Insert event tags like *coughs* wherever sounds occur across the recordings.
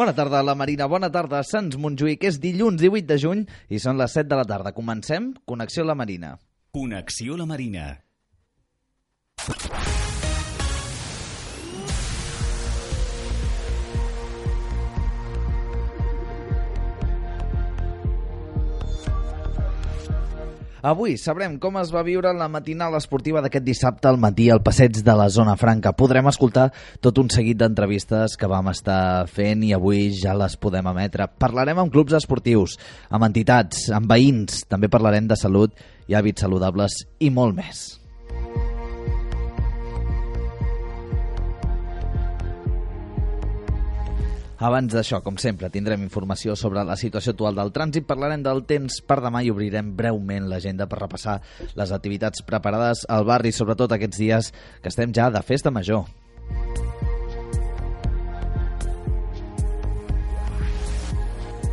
Bona tarda, la Marina. Bona tarda, Sants Montjuïc. És dilluns 18 de juny i són les 7 de la tarda. Comencem Connexió La Marina. Connexió La Marina. Avui sabrem com es va viure la matinal esportiva d'aquest dissabte al matí al passeig de la Zona Franca. Podrem escoltar tot un seguit d'entrevistes que vam estar fent i avui ja les podem emetre. Parlarem amb clubs esportius, amb entitats, amb veïns, també parlarem de salut i hàbits saludables i molt més. Abans d'això, com sempre, tindrem informació sobre la situació actual del trànsit, parlarem del temps per demà i obrirem breument l'agenda per repassar les activitats preparades al barri, sobretot aquests dies que estem ja de festa major.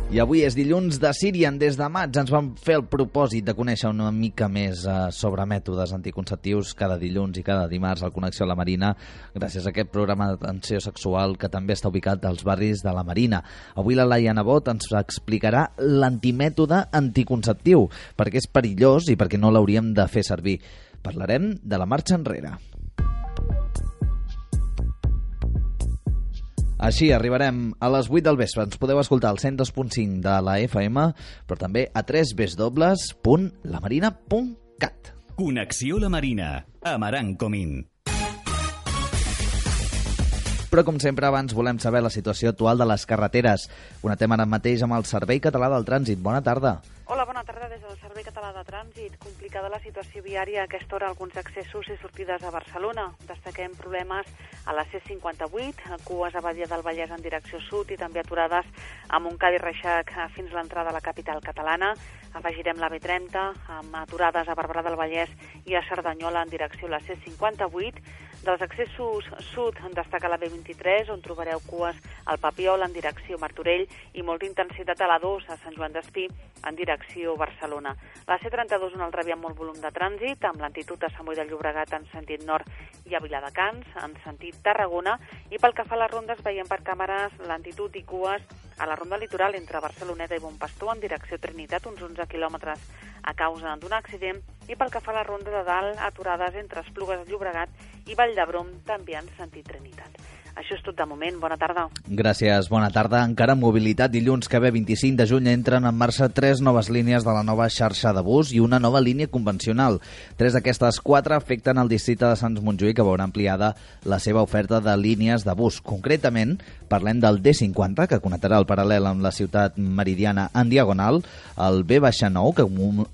I avui és dilluns de Sirian. Des de maig ens vam fer el propòsit de conèixer una mica més eh, sobre mètodes anticonceptius cada dilluns i cada dimarts al Connexió a la Marina, gràcies a aquest programa d'atenció sexual que també està ubicat als barris de la Marina. Avui la Laia Nebot ens explicarà l'antimètode anticonceptiu, perquè és perillós i perquè no l'hauríem de fer servir. Parlarem de la marxa enrere. Així arribarem a les 8 del vespre. Ens podeu escoltar al 102.5 de la FM, però també a 3 www.lamarina.cat. Connexió La Marina. Amaran Comín. Però, com sempre, abans volem saber la situació actual de les carreteres. Una tema ara mateix amb el Servei Català del Trànsit. Bona tarda. Hola, bona tarda Català de Trànsit. Complicada la situació viària a aquesta hora alguns accessos i sortides a Barcelona. Destaquem problemes a la C58, cues a Badia del Vallès en direcció sud i també aturades a Montcada i Reixac fins a l'entrada a la capital catalana. Afegirem la B30 amb aturades a Barberà del Vallès i a Cerdanyola en direcció a la C58. Dels accessos sud destaca la B23, on trobareu cues al Papiol en direcció Martorell i molta intensitat a la 2 a Sant Joan d'Espí en direcció Barcelona. La C32 un altre via amb molt volum de trànsit, amb lentitud a Sant Boi de Llobregat en sentit nord i a Viladecans en sentit Tarragona, i pel que fa a les rondes veiem per càmeres lentitud i cues a la ronda litoral entre Barceloneta i Bonpastor en direcció Trinitat, uns 11 quilòmetres a causa d'un accident, i pel que fa a la ronda de dalt, aturades entre Esplugues de Llobregat i Vall d'Hebron, també en sentit Trinitat. Això és tot de moment. Bona tarda. Gràcies, bona tarda. Encara en mobilitat, dilluns que ve 25 de juny entren en marxa tres noves línies de la nova xarxa de bus i una nova línia convencional. Tres d'aquestes quatre afecten el districte de Sants Montjuïc que veurà ampliada la seva oferta de línies de bus. Concretament, parlem del D50, que connectarà el paral·lel amb la ciutat meridiana en diagonal, el B-9, que,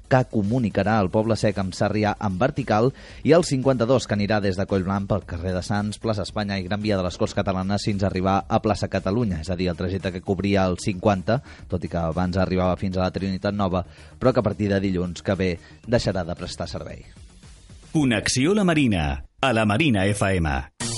que comunicarà el poble sec amb Sarrià en vertical, i el 52, que anirà des de Collblanc pel carrer de Sants, plaça Espanya i Gran Via de les Corts Catalanes fins a arribar a plaça Catalunya, és a dir, el trajecte que cobria el 50, tot i que abans arribava fins a la Trinitat Nova, però que a partir de dilluns que ve deixarà de prestar servei. Connexió La Marina. A la Marina FM.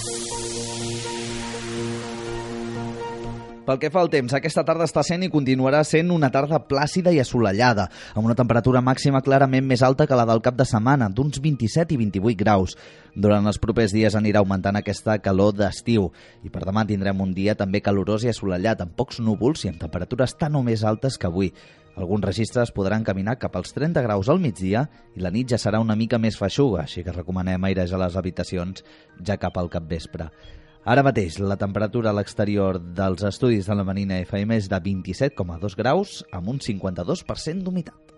Pel que fa al temps, aquesta tarda està sent i continuarà sent una tarda plàcida i assolellada, amb una temperatura màxima clarament més alta que la del cap de setmana, d'uns 27 i 28 graus. Durant els propers dies anirà augmentant aquesta calor d'estiu i per demà tindrem un dia també calorós i assolellat, amb pocs núvols i amb temperatures tan o més altes que avui. Alguns registres podran caminar cap als 30 graus al migdia i la nit ja serà una mica més feixuga, així que recomanem airejar les habitacions ja cap al capvespre. Ara mateix, la temperatura a l'exterior dels estudis de la Marina FM és de 27,2 graus amb un 52% d'humitat.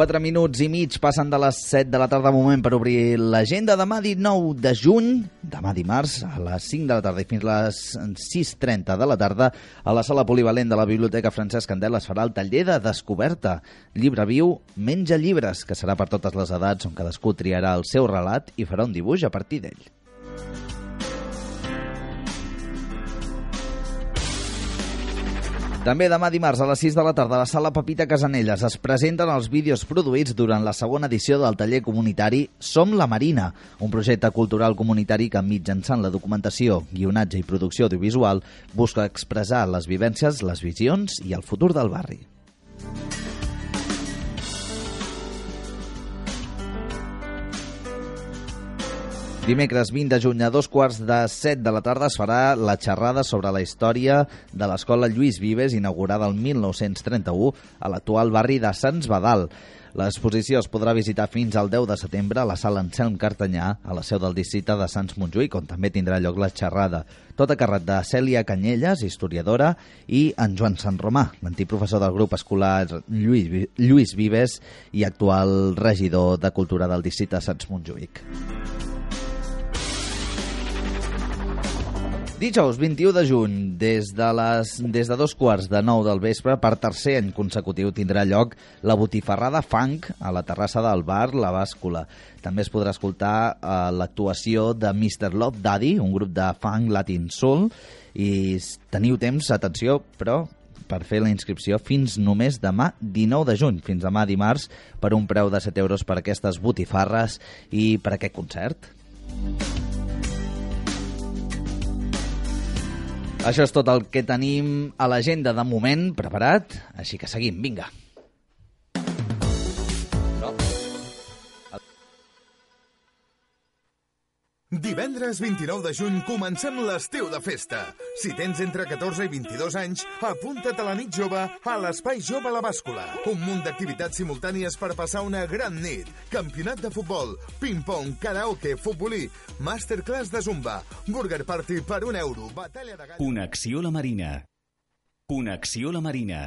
4 minuts i mig passen de les 7 de la tarda, moment per obrir l'agenda. Demà 19 de juny, demà dimarts, a les 5 de la tarda i fins a les 6.30 de la tarda, a la sala polivalent de la Biblioteca Francesc Candel es farà el taller de descoberta. Llibre viu, menja llibres, que serà per totes les edats, on cadascú triarà el seu relat i farà un dibuix a partir d'ell. També demà dimarts a les 6 de la tarda a la sala Pepita Casanelles es presenten els vídeos produïts durant la segona edició del taller comunitari Som la Marina, un projecte cultural comunitari que mitjançant la documentació, guionatge i producció audiovisual busca expressar les vivències, les visions i el futur del barri. Dimecres 20 de juny a dos quarts de set de la tarda es farà la xerrada sobre la història de l'escola Lluís Vives, inaugurada el 1931 a l'actual barri de Sants Badal. L'exposició es podrà visitar fins al 10 de setembre a la sala Anselm Cartanyà, a la seu del districte de Sants Montjuïc, on també tindrà lloc la xerrada. Tot a càrrec de Cèlia Canyelles, historiadora, i en Joan Sant Romà, l'antic professor del grup escolar Lluís, Lluís Vives i actual regidor de Cultura del districte de Sants Montjuïc. Dijous 21 de juny, des de, les, des de dos quarts de nou del vespre, per tercer any consecutiu tindrà lloc la botifarrada funk a la terrassa del bar La Bàscula. També es podrà escoltar eh, l'actuació de Mr. Love Daddy, un grup de funk latin soul, i teniu temps, atenció, però per fer la inscripció fins només demà 19 de juny, fins demà dimarts, per un preu de 7 euros per aquestes botifarres i per aquest concert. Això és tot el que tenim a l'agenda de moment preparat, així que seguim, vinga. Divendres 29 de juny comencem l'estiu de festa. Si tens entre 14 i 22 anys, apunta't a la nit jove a l'Espai Jove La Bàscula. Un munt d'activitats simultànies per passar una gran nit. Campionat de futbol, ping-pong, karaoke, futbolí, masterclass de zumba, burger party per un euro, batalla de galls... Connexió la Marina. Connexió la Marina.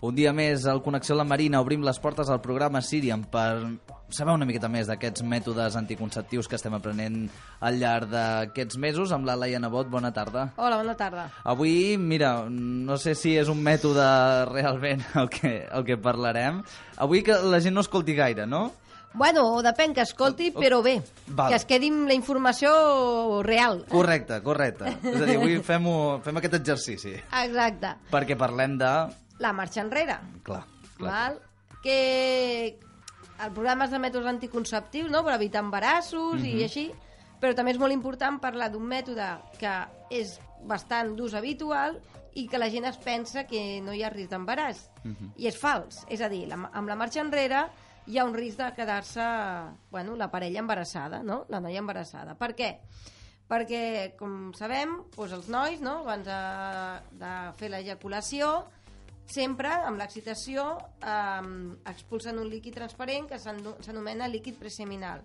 Un dia més al Connexió la Marina obrim les portes al programa Sirian per saber una miqueta més d'aquests mètodes anticonceptius que estem aprenent al llarg d'aquests mesos amb la Laia Nebot. Bona tarda. Hola, bona tarda. Avui, mira, no sé si és un mètode realment *laughs* el que, el que parlarem. Avui que la gent no escolti gaire, no? Bueno, depèn que escolti, però bé. Val. Que es quedi amb la informació real. Correcte, correcte. És a dir, avui *laughs* fem, fem aquest exercici. Exacte. Perquè parlem de... La marxa enrere. Clar, clar. Val? Que el programa és de mètodes anticonceptius, no?, per evitar embarassos Mhm. i així, però també és molt important parlar d'un mètode que és bastant d'ús habitual i que la gent es pensa que no hi ha risc d'embaràs. Mhm. I és fals. És a dir, la, amb la marxa enrere hi ha un risc de quedar-se, bueno, la parella embarassada, no?, la noia embarassada. Per què? Perquè, com sabem, doncs els nois, no?, abans de, de fer l'ejaculació, sempre, amb l'excitació, eh, expulsen un líquid transparent que s'ano- s'anomena líquid preseminal.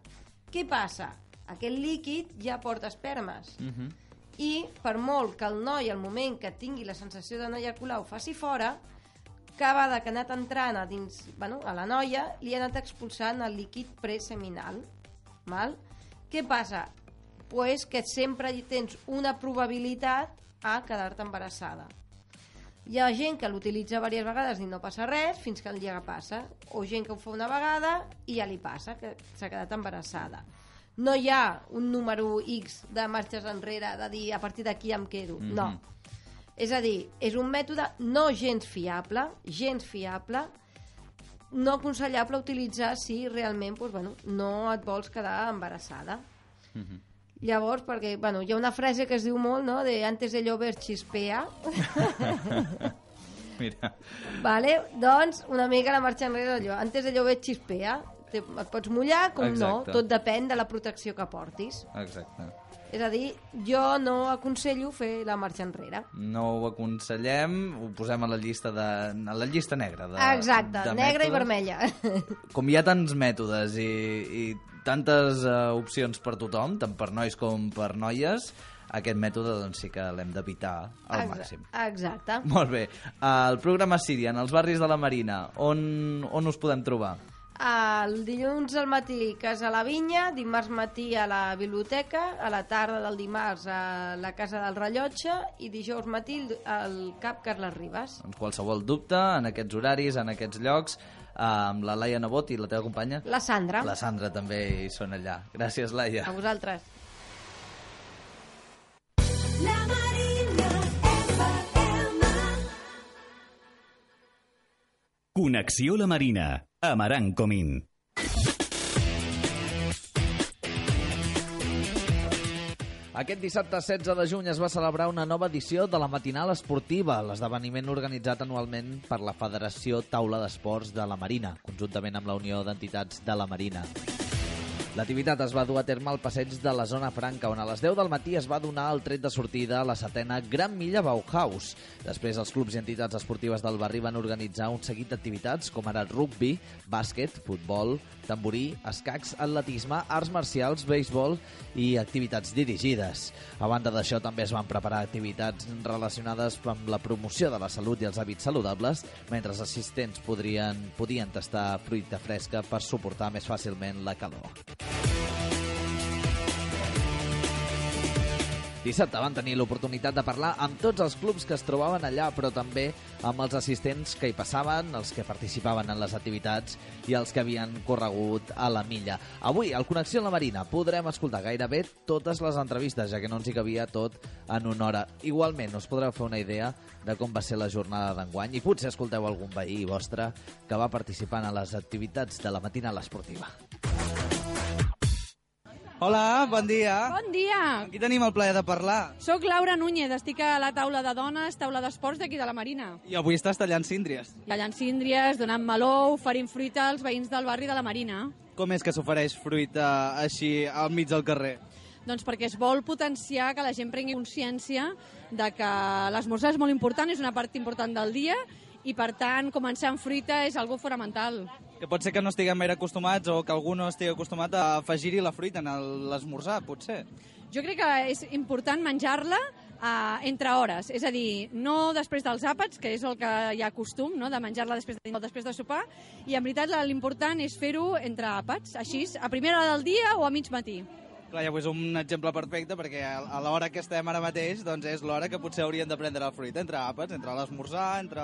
Què passa? Aquest líquid ja porta espermes. Uh -huh. I per molt que el noi, al moment que tingui la sensació de no ejacular, ho faci fora, cada vegada que ha anat entrant a, dins, bueno, a la noia, li ha anat expulsant el líquid preseminal. Val? Què passa? Pues que sempre hi tens una probabilitat a quedar-te embarassada. Hi ha gent que l'utilitza diverses vegades i no passa res, fins que el llega passa. O gent que ho fa una vegada i ja li passa, que s'ha quedat embarassada. No hi ha un número X de marxes enrere, de dir a partir d'aquí em quedo. Mhm. No. És a dir, és un mètode no gens fiable, gens fiable, no aconsellable utilitzar si realment doncs, bueno, no et vols quedar embarassada. Llavors, perquè bueno, hi ha una frase que es diu molt, no?, de antes de llover chispea, *laughs* Mira. vale? doncs una mica la marxa enrere d'allò. Antes de llover chispea, te, et pots mullar, com Exacte. no, tot depèn de la protecció que portis. Exacte. És a dir, jo no aconsello fer la marxa enrere. No ho aconsellem, ho posem a la llista de a la llista negra de Exacte, de negra i mètodes. vermella. *laughs* Com hi ha tants mètodes i, i tantes uh, opcions per tothom, tant per nois com per noies, aquest mètode doncs, sí que l'hem d'evitar al Exa- màxim. Exacte. *laughs* Molt bé. El programa Sirian, els barris de la Marina, on, on us podem trobar? El dilluns al matí Casa la Vinya, dimarts matí a la biblioteca, a la tarda del dimarts a la Casa del Rellotge i dijous matí al CAP Carles Ribas. Doncs qualsevol dubte, en aquests horaris, en aquests llocs, amb la Laia Nebot i la teva companya? La Sandra. La Sandra també hi són allà. Gràcies, Laia. A vosaltres. La Marina FM. Connexió La Marina, amb Aran Comín. Aquest dissabte 16 de juny es va celebrar una nova edició de la Matinal Esportiva, l'esdeveniment organitzat anualment per la Federació Taula d'Esports de la Marina, conjuntament amb la Unió d'Entitats de la Marina. L'activitat es va dur a terme al passeig de la Zona Franca, on a les 10 del matí es va donar el tret de sortida a la setena Gran Milla Bauhaus. Després, els clubs i entitats esportives del barri van organitzar un seguit d'activitats com ara rugby, bàsquet, futbol, tamborí, escacs, atletisme, arts marcials, béisbol i activitats dirigides. A banda d'això, també es van preparar activitats relacionades amb la promoció de la salut i els hàbits saludables, mentre els assistents podrien, podien tastar fruita fresca per suportar més fàcilment la calor. Dissabte van tenir l'oportunitat de parlar amb tots els clubs que es trobaven allà, però també amb els assistents que hi passaven, els que participaven en les activitats i els que havien corregut a la milla. Avui, al Connexió amb la Marina, podrem escoltar gairebé totes les entrevistes, ja que no ens hi cabia tot en una hora. Igualment, us podreu fer una idea de com va ser la jornada d'enguany i potser escolteu algun veí vostre que va participar en les activitats de la matinal esportiva. Hola, bon dia. Bon dia! Amb qui tenim el plaer de parlar? Soc Laura Núñez, estic a la taula de dones, taula d'esports d'aquí de la Marina. I avui estàs tallant síndries. Tallant síndries, donant meló, oferint fruita als veïns del barri de la Marina. Com és que s'ofereix fruita així al mig del carrer? Doncs perquè es vol potenciar que la gent prengui consciència de que l'esmorzar és molt important, és una part important del dia, i per tant començar amb fruita és algo fonamental. Que pot ser que no estiguem gaire acostumats o que algú no estigui acostumat a afegir-hi la fruita en l'esmorzar, potser. Jo crec que és important menjar-la eh, entre hores, és a dir, no després dels àpats, que és el que hi ha costum, no? de menjar-la després de, després de sopar, i en veritat l'important és fer-ho entre àpats, així, a primera hora del dia o a mig matí. Clar, ja és un exemple perfecte perquè a l'hora que estem ara mateix doncs és l'hora que potser haurien de prendre la fruita entre àpats, entre l'esmorzar, entre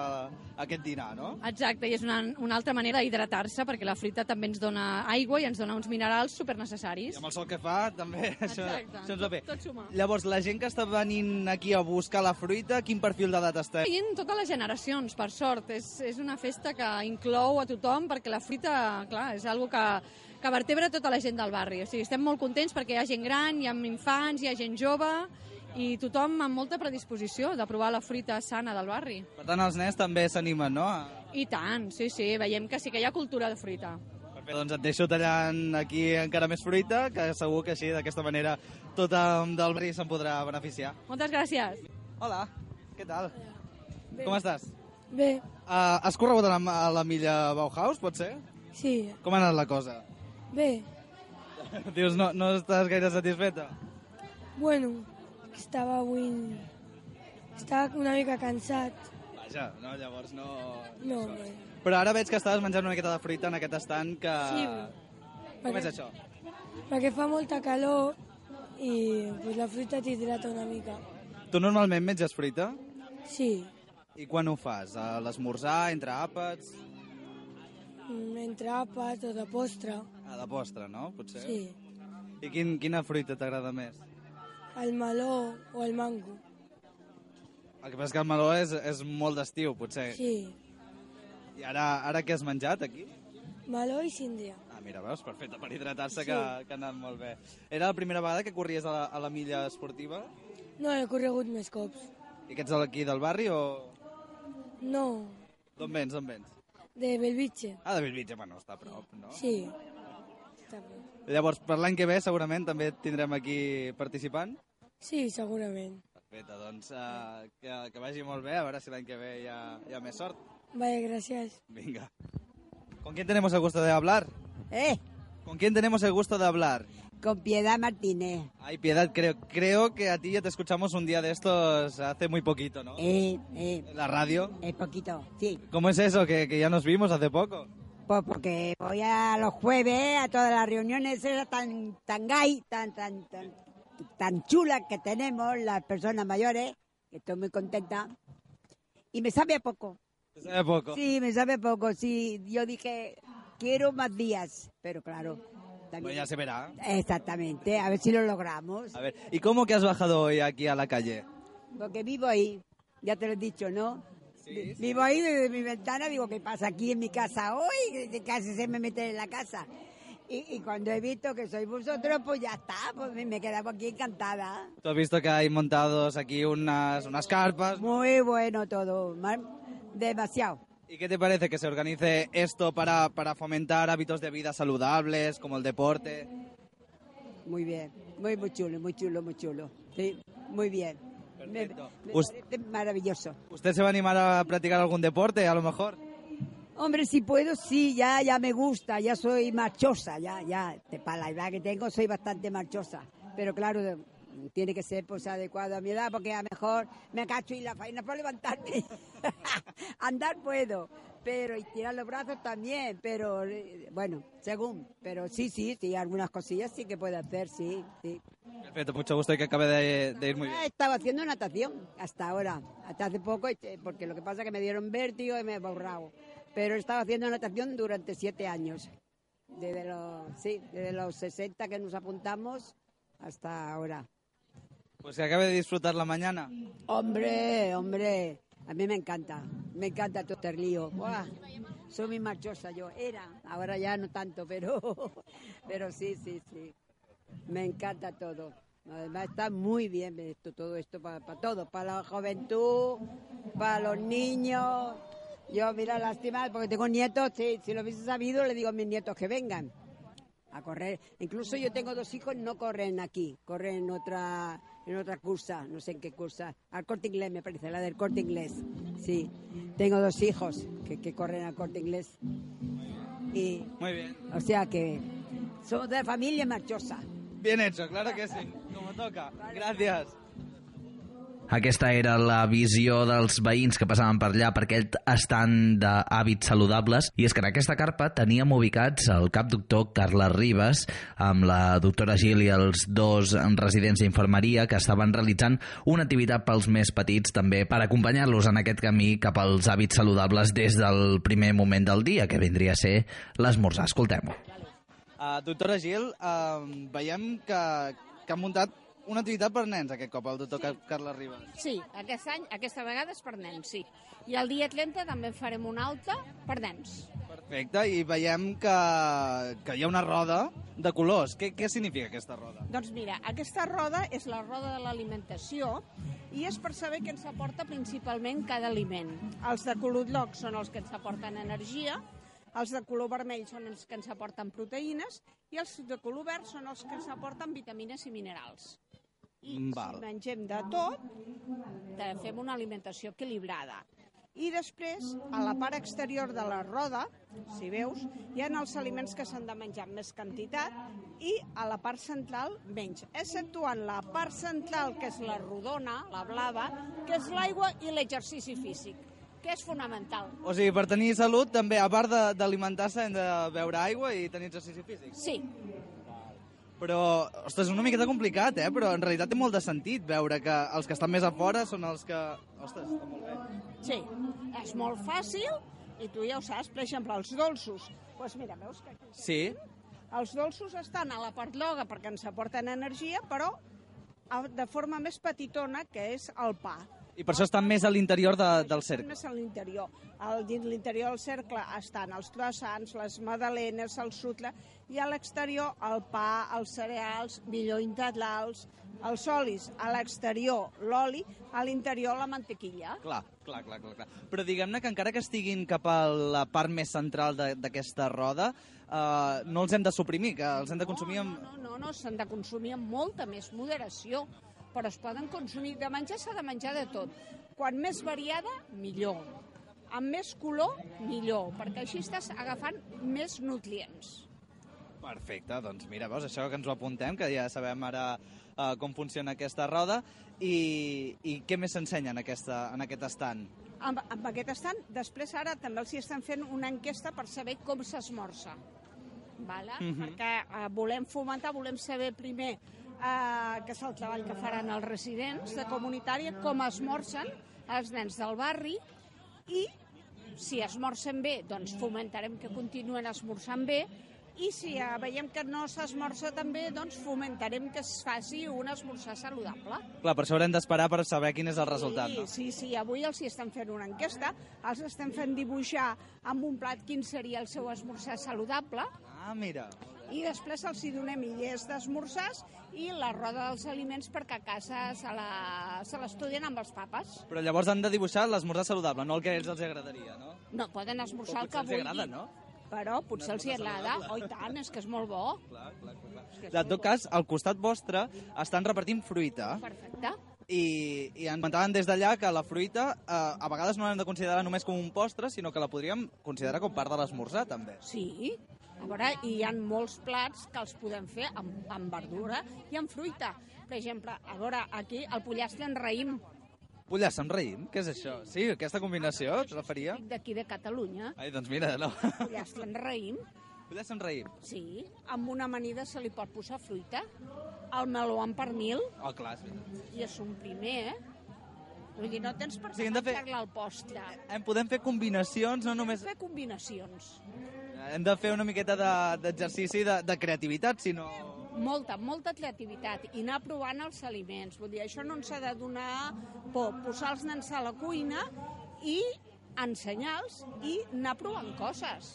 aquest dinar, no? Exacte, i és una, una altra manera d'hidratar-se, perquè la fruita també ens dona aigua i ens dona uns minerals supernecessaris. I amb el sol que fa també *laughs* això, Exacte, això ens va bé. tot- tot. Llavors, la gent que està venint aquí a buscar la fruita, quin perfil d'edat està? Veient totes les generacions, per sort. És, és una festa que inclou a tothom, perquè la fruita, clar, és algo que, que vertebra tota la gent del barri. O sigui, estem molt contents perquè hi ha gent gran, hi ha infants, hi ha gent jove, i tothom amb molta predisposició de provar la fruita sana del barri. Per tant, els nens també s'animen, no? I tant, sí, sí, veiem que sí que hi ha cultura de fruita. Perfecte, doncs et deixo tallant aquí encara més fruita, que segur que així, d'aquesta manera, tothom del barri se'n podrà beneficiar. Moltes gràcies. Hola, què tal? Com estàs? Bé, Uh, has corregut a la, a la milla Bauhaus, pot ser? sí, Com ha anat la cosa? Bé. *laughs* Dius, no, no estàs gaire satisfeta? Bueno, estava avui... Estava una mica cansat. Vaja, no, llavors no... No, bé. Però ara veig que estaves menjant una miqueta de fruita en aquest estant que... Sí, Com perquè- és això? Perquè fa molta calor i pues, la fruita t'hidrata una mica. Tu normalment menges fruita? Sí, I quan ho fas? A l'esmorzar, entre àpats? Mm, entre àpats o de postre. A de postre, no? Potser? Sí, I quin, quina fruita t'agrada més? el meló o el mango. El que passa és que el meló és, és molt d'estiu, potser. Sí, I ara, ara què has menjat, aquí? meló i síndria. Ah, mira, veus? Perfecte, per hidratar-se, Sí. que, que ha anat molt bé. Era la primera vegada que corries a la, a la milla esportiva? No, he corregut més cops. I que ets d'aquí del barri o... No, D'on vens, d'on vens? De Belvitge. Ah, de Bellvitge, bueno, està a prop, no? Sí, està bé. Llavors, per l'any que ve, segurament, també tindrem aquí participant? Sí, segurament. Perfecte, doncs uh, que, que vagi molt bé, a veure si l'any que ve hi ha, hi ha més sort. Vaya, gracias. Venga. ¿Con quién tenemos el gusto de hablar? Eh, ¿Con quién tenemos el gusto de hablar? Con Piedad Martínez. Ay, Piedad, creo, creo que a ti ya te escuchamos un día de estos hace muy poquito, ¿no? Eh, eh, la radio. es poquito, sí. ¿Cómo es eso? Que, que ya nos vimos hace poco. Pues porque voy a los jueves a todas las reuniones esas tan, tan gay, tan, tan, tan, tan chulas que tenemos las personas mayores, que estoy muy contenta. Y me sabe a poco. Te sabe poco. Sí, me sabe poco, sí. Yo dije, quiero más días, pero claro. También... Bueno, ya se verá. Exactamente, a ver si lo logramos. A ver, ¿y cómo que has bajado hoy aquí a la calle? Porque vivo ahí, ya te lo he dicho, ¿no? Vivo ahí desde mi ventana, digo, ¿qué pasa aquí en mi casa hoy? Casi se me meten en la casa. Y, y cuando he visto que sois vosotros, pues ya está, pues me, he quedado aquí encantada. Tú has visto que hay montados aquí unas, unas carpas. Muy bueno todo, demasiado. ¿Y qué te parece que se organice esto para, para fomentar hábitos de vida saludables, como el deporte? Muy bien, muy, muy chulo, muy chulo, muy chulo. Sí, muy bien. Me, Perfecto. me parece maravilloso. ¿Usted se va a animar a practicar algún deporte, a lo mejor? Hombre, si puedo, sí, ya, ya me gusta, ya soy marchosa, ya, ya, para la edad que tengo soy bastante marchosa. Pero claro, tiene que ser pues adecuado a mi edad, porque a lo mejor me cacho y la faena por levantarme. *laughs* Andar puedo, pero y tirar los brazos también, pero eh, bueno, según. Pero sí, sí, sí, algunas cosillas sí que puedo hacer, sí, sí. Perfecto, mucho gusto y que acabe de, de ir muy bien. Estaba haciendo natación hasta ahora, hasta hace poco, eh, porque lo que pasa es que me dieron vértigo y me he borrado. Pero he estado haciendo natación durante siete años. Desde los, sí, desde los 60 que nos apuntamos hasta ahora. Pues que acabe de disfrutar la mañana. Hombre, hombre, a mí me encanta, me encanta todo este lío. Soy muy marchosa yo, era, ahora ya no tanto, pero, *laughs* pero sí, sí, sí, me encanta todo. Además está muy bien esto, todo esto para, todo, para la juventud, para los niños. Yo, mira, lástima, porque tengo nietos, sí, si lo hubiese sabido, le digo a mis nietos que vengan a correr. Incluso yo tengo dos hijos, no corren aquí, corren en otra, en otra cursa, no sé en qué cursa. Al corte inglés, me parece, la del corte inglés. Sí, tengo dos hijos que, que corren al corte inglés. Y, Muy bien. o sea que somos de familia marchosa. Bien hecho, claro que sí. Como toca. Gracias. Aquesta era la visió dels veïns que passaven per allà per aquell estant d'hàbits saludables i és que en aquesta carpa teníem ubicats el cap doctor Carles Ribas amb la doctora Gil i els dos residents d'infermeria que estaven realitzant una activitat pels més petits també per acompanyar-los en aquest camí cap als hàbits saludables des del primer moment del dia, que vindria a ser l'esmorzar. Escoltem-ho. Uh, doctora Gil, uh, veiem que, que ha muntat una activitat per nens aquest cop, el doctor Car Carles Ribas. Sí, aquest any, aquesta vegada és per nens, sí. I el dia 30 també farem una altra per nens. Perfecte, i veiem que, que hi ha una roda de colors. Què, què significa aquesta roda? Doncs mira, aquesta roda és la roda de l'alimentació i és per saber què ens aporta principalment cada aliment. Els de color groc són els que ens aporten energia, els de color vermell són els que ens aporten proteïnes i els de color verd són els que ens aporten vitamines i minerals. I Val. si mengem de tot, fem una alimentació equilibrada. I després, a la part exterior de la roda, si veus, hi ha els aliments que s'han de menjar en més quantitat i a la part central menys, exceptuant la part central, que és la rodona, la blava, que és l'aigua i l'exercici físic, que és fonamental. O sigui, per tenir salut, també, a part de- d'alimentar-se, hem de beure aigua i tenir exercici físic. Sí, Però, ostres, és una miqueta complicat, eh? Però en realitat té molt de sentit veure que els que estan més a fora són els que... Ostres, està molt bé. sí, és molt fàcil i tu ja ho saps, per exemple, els dolços. Doncs pues mira, veus que aquí Sí, Els dolços estan a la part loga perquè ens aporten energia, però de forma més petitona, que és el pa. I per això estan més a l'interior de, del Estan cercle. més a l'interior. Dins l'interior del cercle estan els croissants, les magdalenes, el sutle, i a l'exterior el pa, els cereals, millor integrals, els olis, a l'exterior l'oli, a l'interior la mantequilla. Clar, clar, clar, clar. clar. Però diguem-ne que encara que estiguin cap a la part més central d'aquesta roda, eh, no els hem de suprimir, que els hem de consumir amb... No, no, no, s'han de consumir amb molta més moderació, però es poden consumir. De menjar s'ha de menjar de tot. Quan més variada, millor. Amb més color, millor, perquè així estàs agafant més nutrients. Perfecte, doncs mira, veus, això que ens ho apuntem, que ja sabem ara uh, com funciona aquesta roda, i, i què més s'ensenya en, aquesta, en aquest estant? Amb, amb aquest estant, després ara també els hi estan fent una enquesta per saber com s'esmorza. Vale? Mhm. Perquè eh, volem fomentar, volem saber primer eh, que és el treball que faran els residents de comunitària, com esmorzen els nens del barri i Si esmorcen bé, doncs fomentarem que continuen esmorzant bé i si eh, veiem que no s'esmorza tan bé, doncs fomentarem que es faci un esmorzar saludable. Clar, per això haurem d'esperar per saber quin és el resultat, no? Sí, sí, avui els hi estan fent una enquesta, els estem fent dibuixar amb un plat quin seria el seu esmorzar saludable, Ah, mira. I després els hi donem idees d'esmorzars i la roda dels aliments perquè a casa se l'estudien amb els papes. Però llavors han de dibuixar l'esmorzar saludable, no el que a ells els agradaria, no? No, poden esmorzar el que vulguin. agrada, no? Però potser els hi agrada. Oh, i tant, és que és molt bo. *laughs* Clar, clar, clar. En tot cas, al costat vostre estan repartint fruita Perfecte. i, i en comentaven des d'allà que la fruita eh, a vegades no l'hem de considerar només com un postre, sinó que la podríem considerar com part de l'esmorzar, també. Sí, a veure, hi ha molts plats que els podem fer amb, amb verdura i amb fruita. Per exemple, a veure, aquí el pollastre en raïm, Pollastre amb raïm? Què és això? Sí, aquesta combinació, et referia? d'aquí de Catalunya, Ai, doncs mira, no. pollastre en raïm, Pollastre amb raïm. sí, amb una amanida se li pot posar fruita, el meló amb pernil, Oh, clar, és veritat. i és un primer, eh? Vull dir, no tens per Sí, què de fer- al postre. Em podem fer combinacions, no només... Fer combinacions. Hem de fer una miqueta de- d'exercici de, de creativitat, sinó... Molta, molta creativitat i anar provant els aliments. Vull dir, això no ens ha de donar por. Posar els nens a la cuina i ensenyar-los i anar provant coses.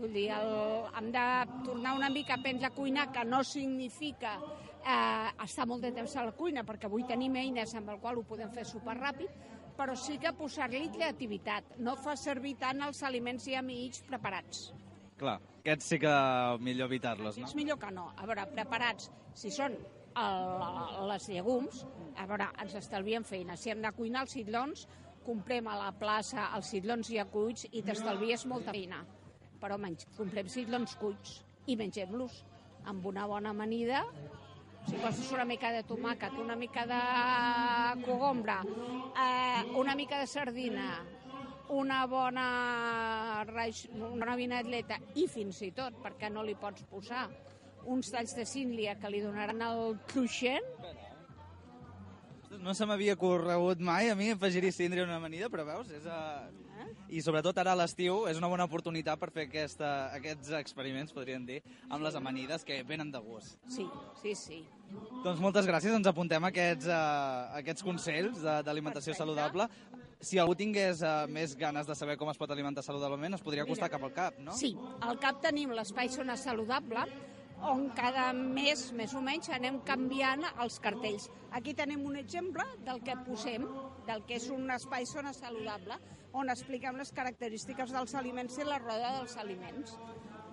Vull dir, el, hem de tornar una mica a aprendre a cuinar, que no significa eh, estar molt de temps a la cuina, perquè avui tenim eines amb el qual ho podem fer superràpid, però sí que posar-li creativitat. No fa servir tant els aliments ja mig preparats. Clar, aquests sí que millor evitar-los, no? És millor que no. A veure, preparats, si són el, les llegums, a veure, ens estalviem feina. Si hem de cuinar els citlons, comprem a la plaça els citlons ja cuits i t'estalvies molta feina. Però menys, comprem citlons cuits i mengem-los amb una bona amanida, si poses una mica de tomàquet, una mica de cogombra, eh, una mica de sardina, una bona, raix, una bona vinatleta i fins i tot, perquè no li pots posar uns talls de síndlia que li donaran el cruixent, No se m'havia corregut mai a mi afegir-hi síndria a una amanida, però veus, és... Uh... I sobretot ara a l'estiu és una bona oportunitat per fer aquesta, aquests experiments, podríem dir, amb les amanides que venen de gust. Sí, sí, sí. Doncs moltes gràcies, ens apuntem aquests, uh, aquests consells de- d'alimentació saludable. Si algú tingués uh, més ganes de saber com es pot alimentar saludablement, es podria acostar cap al cap, no? Sí, al CAP tenim l'espai Zona Saludable, on cada mes, més o menys, anem canviant els cartells. Aquí tenim un exemple del que posem, del que és un espai Zona Saludable, on expliquem les característiques dels aliments i la roda dels aliments.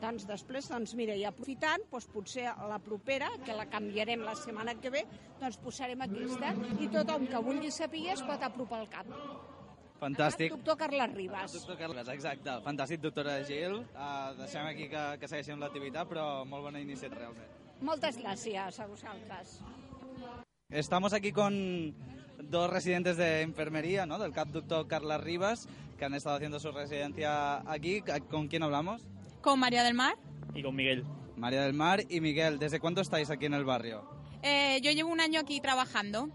Doncs després, doncs mira, i aprofitant, doncs potser la propera, que la canviarem la setmana que ve, doncs posarem aquesta i tothom que vulgui saber es pot apropar al cap. Fantàstic. Doctor Carles Ribas. Doctor Carles, exacte. Fantàstic, doctora Gil. Uh, deixem aquí que, que segueixin l'activitat, però molt bona iniciativa, realment. Moltes gràcies a vosaltres. Estamos aquí con dos residentes de enfermería, ¿no? Del CAP Doctor Carlas Rivas, que han estado haciendo su residencia aquí. ¿Con quién hablamos? Con María del Mar. Y con Miguel. María del Mar y Miguel. ¿Desde cuándo estáis aquí en el barrio? Eh, yo llevo un año aquí trabajando.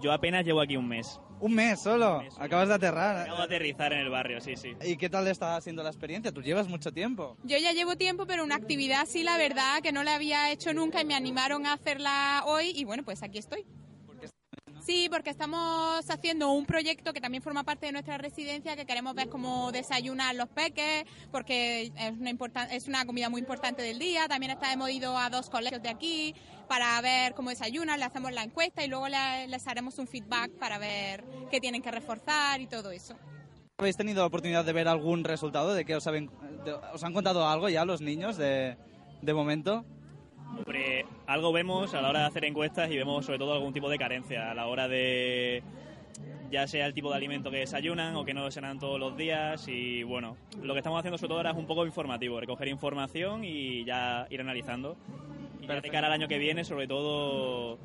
Yo apenas llevo aquí un mes. ¿Un mes solo? Acabas de aterrar. Acabo de aterrizar en el barrio, sí, sí. ¿Y qué tal está siendo la experiencia? Tú llevas mucho tiempo. Yo ya llevo tiempo, pero una actividad sí, la verdad, que no la había hecho nunca y me animaron a hacerla hoy y bueno, pues aquí estoy. Sí, porque estamos haciendo un proyecto que también forma parte de nuestra residencia, que queremos ver cómo desayunan los peques, porque es una, es una comida muy importante del día. También está- hemos ido a dos colegios de aquí para ver cómo desayunan, le hacemos la encuesta y luego le- les haremos un feedback para ver qué tienen que reforzar y todo eso. ¿Habéis tenido la oportunidad de ver algún resultado? ¿De os, han contado algo ya los niños de momento? Hombre, algo vemos a la hora de hacer encuestas y vemos sobre todo algún tipo de carencia a la hora de ya sea el tipo de alimento que desayunan o que no desayunan todos los días y bueno, lo que estamos haciendo sobre todo ahora es un poco informativo, recoger información y ya ir analizando. Y ya de cara al año que viene, sobre todo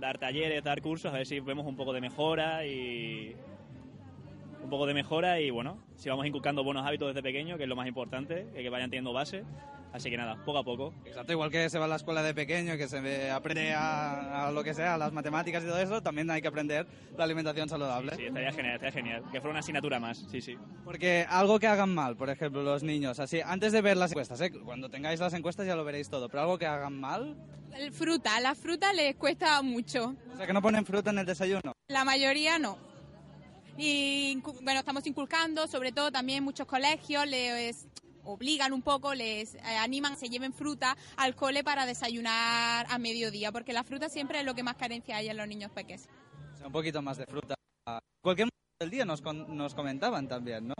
dar talleres, dar cursos, a ver si vemos un poco de mejora y un poco de mejora y bueno, si vamos inculcando buenos hábitos desde pequeño, que es lo más importante, que que vayan teniendo base Así que nada, poco a poco. Exacto, igual que se va a la escuela de pequeño, que se aprende a, a lo que sea, a las matemáticas y todo eso, también hay que aprender la alimentación saludable. Sí, estaría genial, estaría genial. Que fuera una asignatura más, sí, sí. Porque algo que hagan mal, por ejemplo, los niños, así, antes de ver las encuestas, ¿eh? cuando tengáis las encuestas ya lo veréis todo, pero algo que hagan mal, El fruta, la fruta les cuesta mucho. o sea, que no ponen fruta en el desayuno. La mayoría no. Y bueno, estamos inculcando, sobre todo también muchos colegios les obligan un poco, les eh, animan a que se lleven fruta al cole para desayunar a mediodía, porque la fruta siempre es lo que más carencia hay en los niños pequeños. O sea, un poquito más de fruta. Cualquier momento del día nos, con- nos comentaban también, ¿no?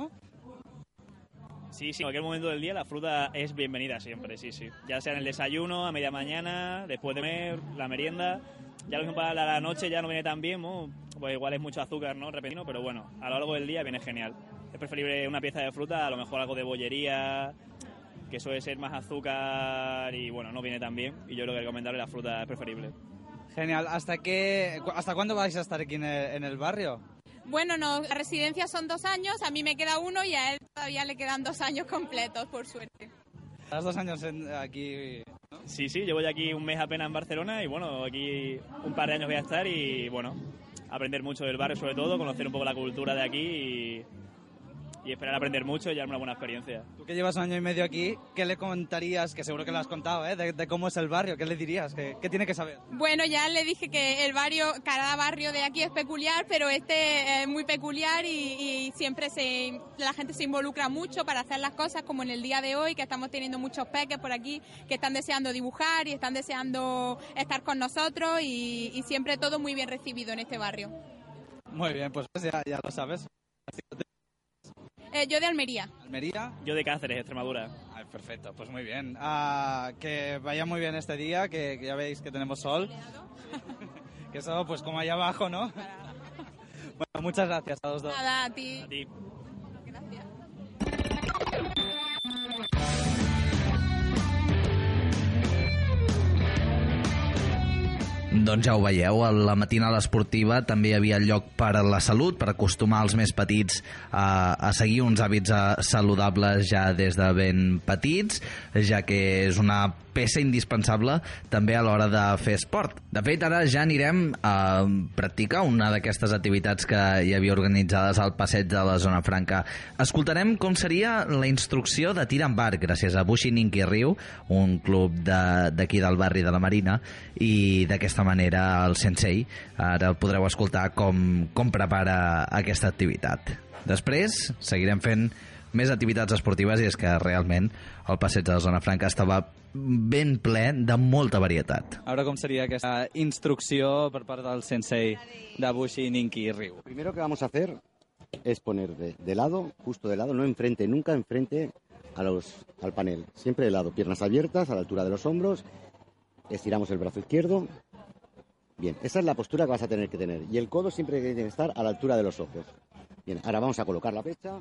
Sí, sí, en cualquier momento del día la fruta es bienvenida siempre, sí, sí. Ya sea en el desayuno, a media mañana, después de comer, la merienda. Ya lo mismo para la noche ya no viene tan bien, ¿no? pues igual es mucho azúcar, ¿no? Repentino, pero bueno, a lo largo del día viene genial. Es preferible una pieza de fruta, a lo mejor algo de bollería, que suele ser más azúcar y bueno, no viene tan bien. Y yo creo que recomendarle la fruta es preferible. Genial. ¿Hasta qué, cu- hasta cuándo vais a estar aquí en el, en el barrio? Bueno, no, la residencia son dos años, a mí me queda uno y a él todavía le quedan dos años completos, por suerte. Estás dos años en- aquí. Sí, sí, llevo ya aquí un mes apenas en Barcelona y bueno, aquí un par de años voy a estar y bueno, aprender mucho del barrio sobre todo, conocer un poco la cultura de aquí y, y esperar aprender mucho y llevarme una buena experiencia. Tú que llevas un año y medio aquí, ¿qué le contarías, que seguro que lo has contado, ¿eh? de, de cómo es el barrio? ¿Qué le dirías? ¿Qué, qué tiene que saber? Bueno, ya le dije que el barrio, cada barrio de aquí es peculiar, pero este es muy peculiar y, y siempre se, la gente se involucra mucho para hacer las cosas, como en el día de hoy, que estamos teniendo muchos peques por aquí que están deseando dibujar y están deseando estar con nosotros y, y siempre todo muy bien recibido en este barrio. Muy bien, pues ya, ya lo sabes. Eh, yo de Almería. Almería. Yo de Cáceres, Extremadura. Ay, perfecto, pues muy bien. Ah, que vaya muy bien este día, que, que ya veis que tenemos sol. *laughs* que eso, pues como allá abajo, ¿no? *laughs* bueno, muchas gracias a los dos. Nada, a ti. A ti. Doncs ja ho veieu, a la matinal esportiva també hi havia lloc per a la salut, per acostumar els més petits a, a seguir uns hàbits eh, saludables ja des de ben petits, ja que és una peça indispensable també a l'hora de fer esport. De fet, ara ja anirem a practicar una d'aquestes activitats que hi havia organitzades al passeig de la Zona Franca. Escoltarem com seria la instrucció de tir amb arc, gràcies a Bushi Ninki Riu, un club d'aquí de, del barri de la Marina, i d'aquesta manera el sensei ara el podreu escoltar com, com prepara aquesta activitat. Després seguirem fent més activitats esportives i és que realment el passeig de la Zona Franca estava ben ple de molta varietat. Ara com seria aquesta instrucció per part del sensei de Bushi, Ninki i Ryu? primero que vamos a hacer es poner de, de lado, justo de lado, no enfrente, nunca enfrente a los, al panel. Siempre de lado, piernas abiertas, a la altura de los hombros, estiramos el brazo izquierdo. Bien, esa es la postura que vas a tener que tener. Y el codo siempre tiene que estar a la altura de los ojos. Bien, ahora vamos a colocar la flecha.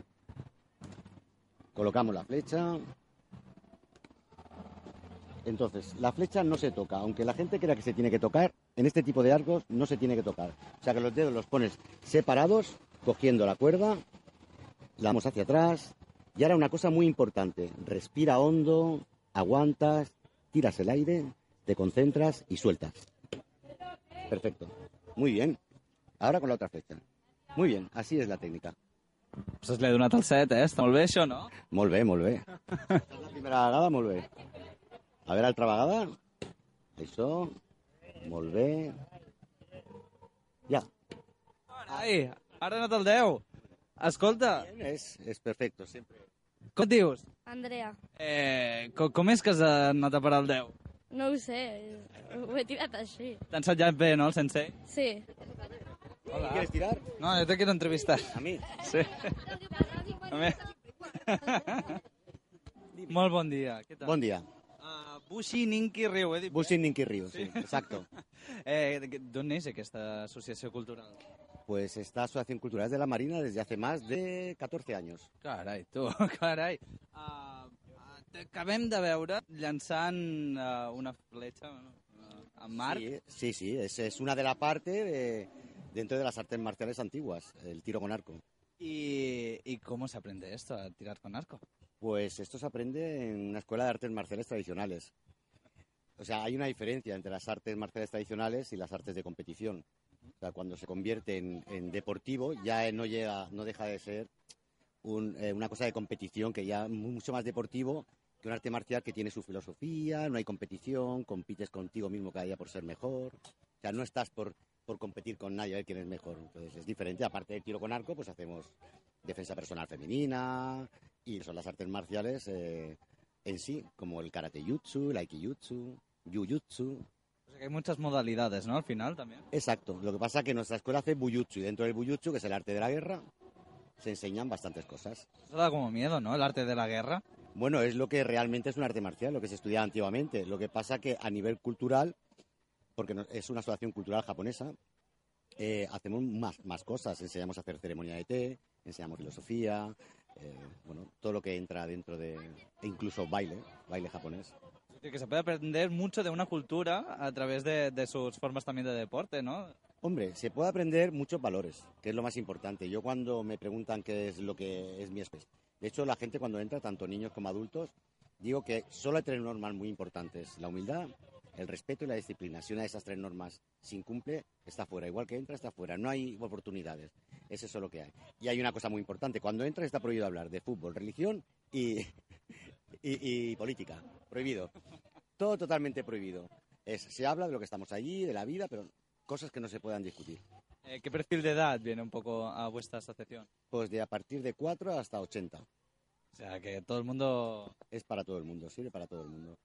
Colocamos la flecha. Entonces, la flecha no se toca, aunque la gente crea que se tiene que tocar, en este tipo de arcos no se tiene que tocar. O sea que los dedos los pones separados, cogiendo la cuerda, la damos hacia atrás. Y ahora una cosa muy importante, respira hondo, aguantas, tiras el aire, te concentras y sueltas. Perfecto. Muy bien. Ahora con la otra flecha. Muy bien, así es la técnica. Pues l'he donat el set, eh? Està molt bé, això, no? Molt bé, molt bé. És *laughs* la primera vegada, molt bé. A veure, altra vegada. Això. Molt bé. Ja. Ai, ara he anat el 10. Escolta. És, és perfecte, sempre. Com et dius? Andrea, Eh, com, com és que has anat a parar el 10? no ho sé, ho he tirat així. T'ha ensenyat bé, no, el sensei? Sí. Hola. ¿Quieres tirar? No, yo te quiero entrevistar. ¿A mí? Sí. A mi. Molt bon dia. Què tal? Bon dia. Uh, Bushi Ninki Riu, he dit. Bushi Ninki Río, sí, exacto. *laughs* Eh, de- D'on és aquesta associació cultural? Pues esta Asociación Cultural de la Marina desde hace más de 14 años. Carai, tu, *laughs* carai. Uh, Acabem de veure llançant uh, una fletxa uh, amb marc. Sí, sí, sí, es, es una de la parte de, dentro de las artes marciales antiguas, el tiro con arco. ¿Y, ¿Y cómo se aprende esto, a tirar con arco? Pues esto se aprende en una escuela de artes marciales tradicionales. O sea, hay una diferencia entre las artes marciales tradicionales y las artes de competición. O sea, cuando se convierte en, en deportivo ya no llega, no deja de ser un, eh, una cosa de competición que ya es mucho más deportivo que un arte marcial que tiene su filosofía, no hay competición, compites contigo mismo cada día por ser mejor. O sea, no estás por, por competir con nadie a ver quién es mejor. Entonces es diferente. Aparte del tiro con arco, pues hacemos defensa personal femenina y son las artes marciales eh, en sí, como el karate jutsu, el aikijutsu, jujutsu. O sea que hay muchas modalidades, ¿no? Al final también. Exacto. Lo que pasa es que nuestra escuela hace buyutsu y dentro del buyutsu, que es el arte de la guerra, se enseñan bastantes cosas. Eso da como miedo, ¿no? El arte de la guerra. Bueno, es lo que realmente es un arte marcial, lo que se estudiaba antiguamente. Lo que pasa que a nivel cultural, porque es una asociación cultural japonesa, eh, hacemos más, más cosas. Enseñamos a hacer ceremonia de té, enseñamos filosofía, eh, bueno, todo lo que entra dentro de... e incluso baile, baile japonés. Que se puede aprender mucho de una cultura a través de, de sus formas también de deporte, ¿no? Hombre, se puede aprender muchos valores, que es lo más importante. Yo cuando me preguntan qué es lo que es mi especie, de hecho la gente cuando entra, tanto niños como adultos, digo que solo hay tres normas muy importantes, la humildad, el respeto y la disciplina. Si una de esas tres normas se incumple, está fuera. Igual que entra, está fuera. No hay oportunidades. Es eso lo que hay. Y hay una cosa muy importante. Cuando entras está prohibido hablar de fútbol, religión y, y, y política. Prohibido. Todo totalmente prohibido. Es, se habla de lo que estamos allí, de la vida, pero cosas que no se puedan discutir. Eh, ¿Qué perfil de edad viene un poco a vuestra asociación? Pues de a partir de 4 hasta 80. O sea, que todo el mundo... Es para todo el mundo, sirve para todo el mundo.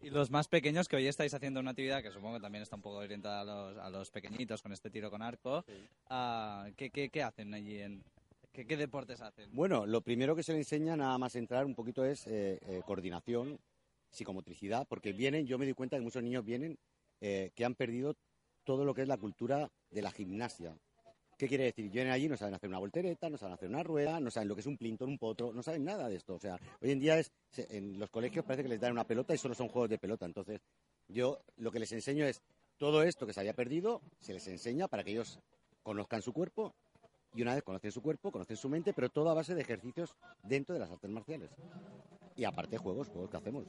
Y los más pequeños, que hoy estáis haciendo una actividad que supongo que también está un poco orientada a los, a los pequeñitos con este tiro con arco, ah, ¿qué, qué, qué hacen allí? En, ¿qué, ¿Qué deportes hacen? Bueno, lo primero que se le enseña nada más entrar un poquito es eh, eh, coordinación, psicomotricidad, porque vienen, yo me doy cuenta que muchos niños vienen eh, que han perdido todo lo que es la cultura de la gimnasia. ¿Qué quiere decir? Vienen allí, no saben hacer una voltereta, no saben hacer una rueda, no saben lo que es un plintón, un potro, no saben nada de esto. O sea, hoy en día es, en los colegios parece que les dan una pelota y solo son juegos de pelota. Entonces, yo lo que les enseño es todo esto que se había perdido, se les enseña para que ellos conozcan su cuerpo y una vez conocen su cuerpo, conocen su mente, pero todo a base de ejercicios dentro de las artes marciales. Y aparte juegos, juegos que hacemos.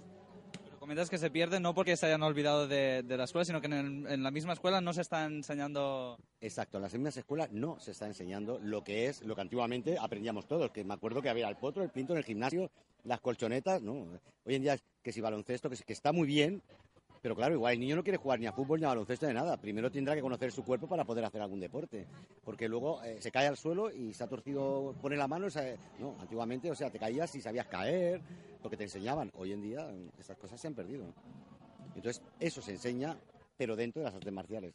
Comentas que se pierden no porque se hayan olvidado de, de la escuela, sino que en, el- en la misma escuela no se está enseñando... Exacto, en las mismas escuelas no se está enseñando lo que es lo que antiguamente aprendíamos todos, que me acuerdo que había el potro, el pinto en el gimnasio, las colchonetas, no. Hoy en día que si baloncesto, que, que está muy bien, pero claro, igual el niño no quiere jugar ni a fútbol ni a baloncesto ni nada. Primero tendrá que conocer su cuerpo para poder hacer algún deporte, porque luego eh, se cae al suelo y se ha torcido, pone la mano, y se- no, antiguamente, o sea, te caías y sabías caer, porque te enseñaban. Hoy en día esas cosas se han perdido. Entonces, eso se enseña, pero dentro de las artes marciales.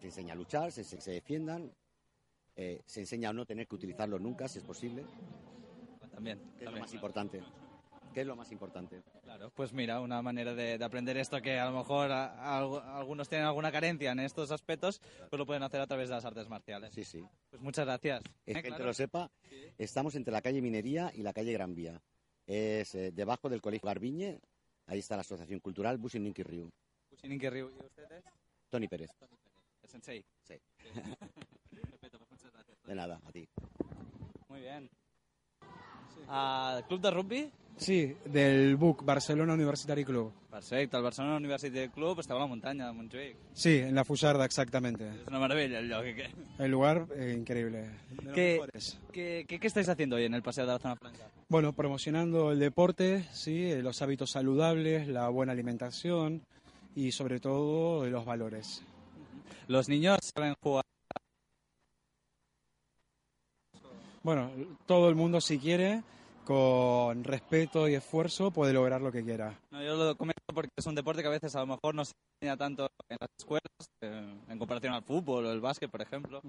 Se enseña a luchar, se, se- defiendan, eh, se enseña a no tener que utilizarlo nunca, si es posible. También. Que es lo más importante. ¿Qué es lo más importante? Claro, pues mira, una manera de, de aprender esto que a lo mejor a- a algu- algunos tienen alguna carencia en estos aspectos, pues lo pueden hacer a través de las artes marciales. Sí, sí. Pues muchas gracias. Es Eh, que claro. lo sepa, estamos entre la calle Minería y la calle Gran Vía. Es eh, debajo del Colegio Garbiñe, ahí está la Asociación Cultural Busin Ninki Ryu. Kuchininki Ryu. ¿Y ustedes? Tony Pérez. El sensei. Sí. *laughs* Perfecto, pues muchas gracias. De nada, a ti. Muy bien. Ah, ¿Club de rugby? Sí, del BUC, Barcelona University Club. Perfecte, el Barcelona University Club estava a la muntanya de Montjuïc. Sí, en la Fullarda, exactamente. És una meravella el lloc. ¿Qué, El lugar eh, increíble. qué, qué, qué, qué estáis haciendo hoy en el Paseo de la Zona Franca? Bueno, promocionando el deporte, sí, eh, los hábitos saludables, la buena alimentación y sobre todo los valores. Los niños saben jugar. Bueno, todo el mundo si quiere, con respeto y esfuerzo, puede lograr lo que quiera. No, yo lo comento porque es un deporte que a veces a lo mejor no se enseña tanto en las escuelas eh, en comparación al fútbol o el básquet, por ejemplo.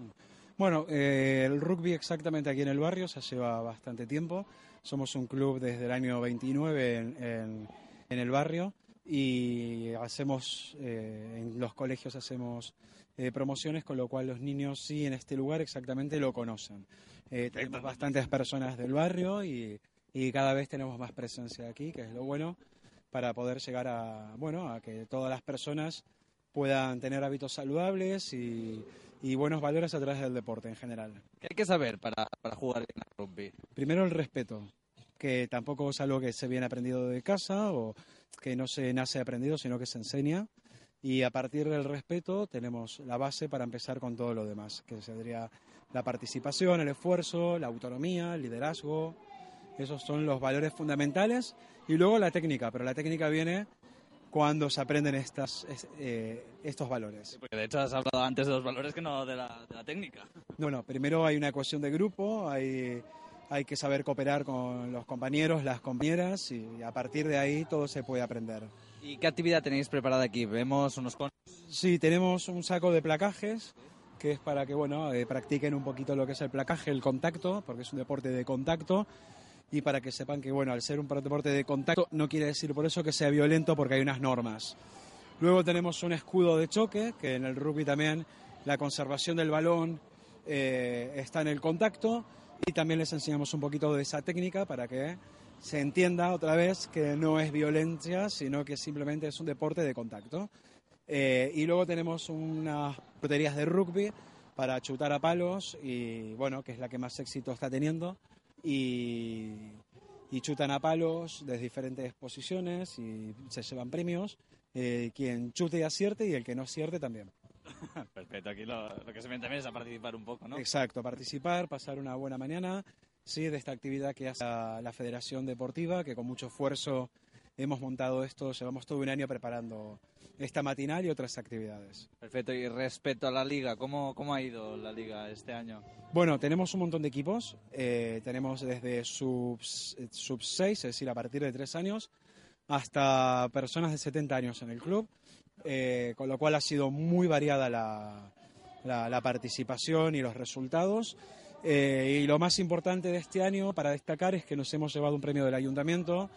Bueno, eh, el rugby exactamente aquí en el barrio se lleva bastante tiempo. Somos un club desde el año 29 en, en- en el barrio y hacemos, eh, en los colegios hacemos eh, promociones, con lo cual los niños sí en este lugar exactamente lo conocen. Eh, tenemos bastantes personas del barrio y, y cada vez tenemos más presencia aquí, que es lo bueno, para poder llegar a, bueno, a que todas las personas puedan tener hábitos saludables y, y buenos valores a través del deporte en general. ¿Qué hay que saber para, para jugar bien al rugby? Primero el respeto, que tampoco es algo que se viene aprendido de casa o que no se nace aprendido, sino que se enseña. Y a partir del respeto tenemos la base para empezar con todo lo demás, que sería la participación, el esfuerzo, la autonomía, el liderazgo. Esos son los valores fundamentales. Y luego la técnica, pero la técnica viene cuando se aprenden estas, es- eh, estos valores. Porque de hecho has hablado antes de los valores que no de la, de la técnica. Bueno, primero hay una cohesión de grupo, hay, hay que saber cooperar con los compañeros, las compañeras y a partir de ahí todo se puede aprender. ¿Y qué actividad tenéis preparada aquí? Vemos unos conos. Sí, tenemos un saco de placajes que es para que bueno eh, practiquen un poquito lo que es el placaje, el contacto, porque es un deporte de contacto y para que sepan que bueno al ser un deporte de contacto no quiere decir por eso que sea violento porque hay unas normas. Luego tenemos un escudo de choque que en el rugby también la conservación del balón eh, está en el contacto y también les enseñamos un poquito de esa técnica para que se entienda otra vez que no es violencia, sino que simplemente es un deporte de contacto. Eh, y luego tenemos unas porterías de rugby para chutar a palos y bueno, que es la que más éxito está teniendo. Y, y chutan a palos desde diferentes posiciones y se llevan premios. Eh, quien chute y acierte y el que no acierte también. *laughs* Perfecto, aquí lo, lo que se viene también es a participar un poco, ¿no? Exacto, participar, pasar una buena mañana, sí, de esta actividad que hace la, la Federación Deportiva, que con mucho esfuerzo hemos montado esto, llevamos todo un año preparando esta matinal y otras actividades. Perfecto, y respecto a la liga, ¿cómo, cómo ha ido la liga este año? Bueno, tenemos un montón de equipos, eh, tenemos desde sub, sub 6, es decir, a partir de 3 años, hasta personas de 70 años en el club, eh, con lo cual ha sido muy variada la, la- la participación y los resultados. Eh, y lo más importante de este año para destacar es que nos hemos llevado un premio del ayuntamiento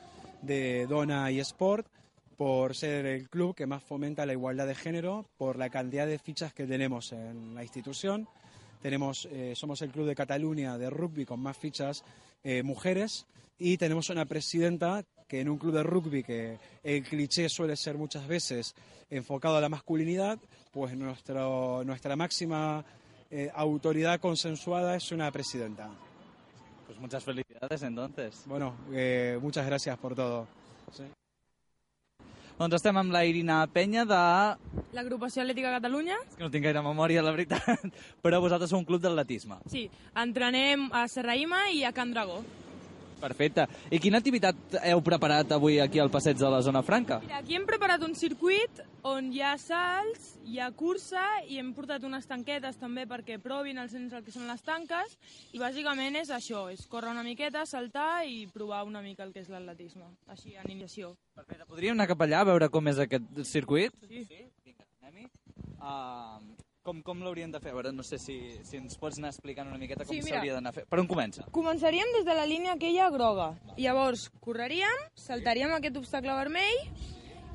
de Dona y Sport por ser el club que más fomenta la igualdad de género, por la cantidad de fichas que tenemos en la institución. Tenemos, eh, somos el club de Cataluña de rugby con más fichas eh, mujeres y tenemos una presidenta que en un club de rugby que el cliché suele ser muchas veces enfocado a la masculinidad, pues nuestro, nuestra máxima eh, autoridad consensuada es una presidenta. Pues muchas felicidades entonces. Bueno, eh, muchas gracias por todo. Sí. Doncs estem amb la Irina Penya de... L'agrupació Atlètica Catalunya? És que no tinc gaire memòria, la veritat. *laughs* Però vosaltres sou un club d'atletisme. Sí, entrenem a Serraïma i a Can Dragó. Perfecte. I quina activitat heu preparat avui aquí al passeig de la Zona Franca? Mira, aquí hem preparat un circuit on hi ha salts, hi ha cursa i hem portat unes tanquetes també perquè provin els nens el que són les tanques i bàsicament és això, és córrer una miqueta, saltar i provar una mica el que és l'atletisme, així, en iniciació. Perfecte. Podríem anar cap allà a veure com és aquest circuit? Sí. Vinga, anem-hi. Uh, com com l'hauríem de fer? A veure, no sé si, si ens pots anar explicant una miqueta com Sí, mira. s'hauria d'anar a fer. Per on comença? Començaríem des de la línia aquella groga. Llavors, correríem, saltaríem aquest obstacle vermell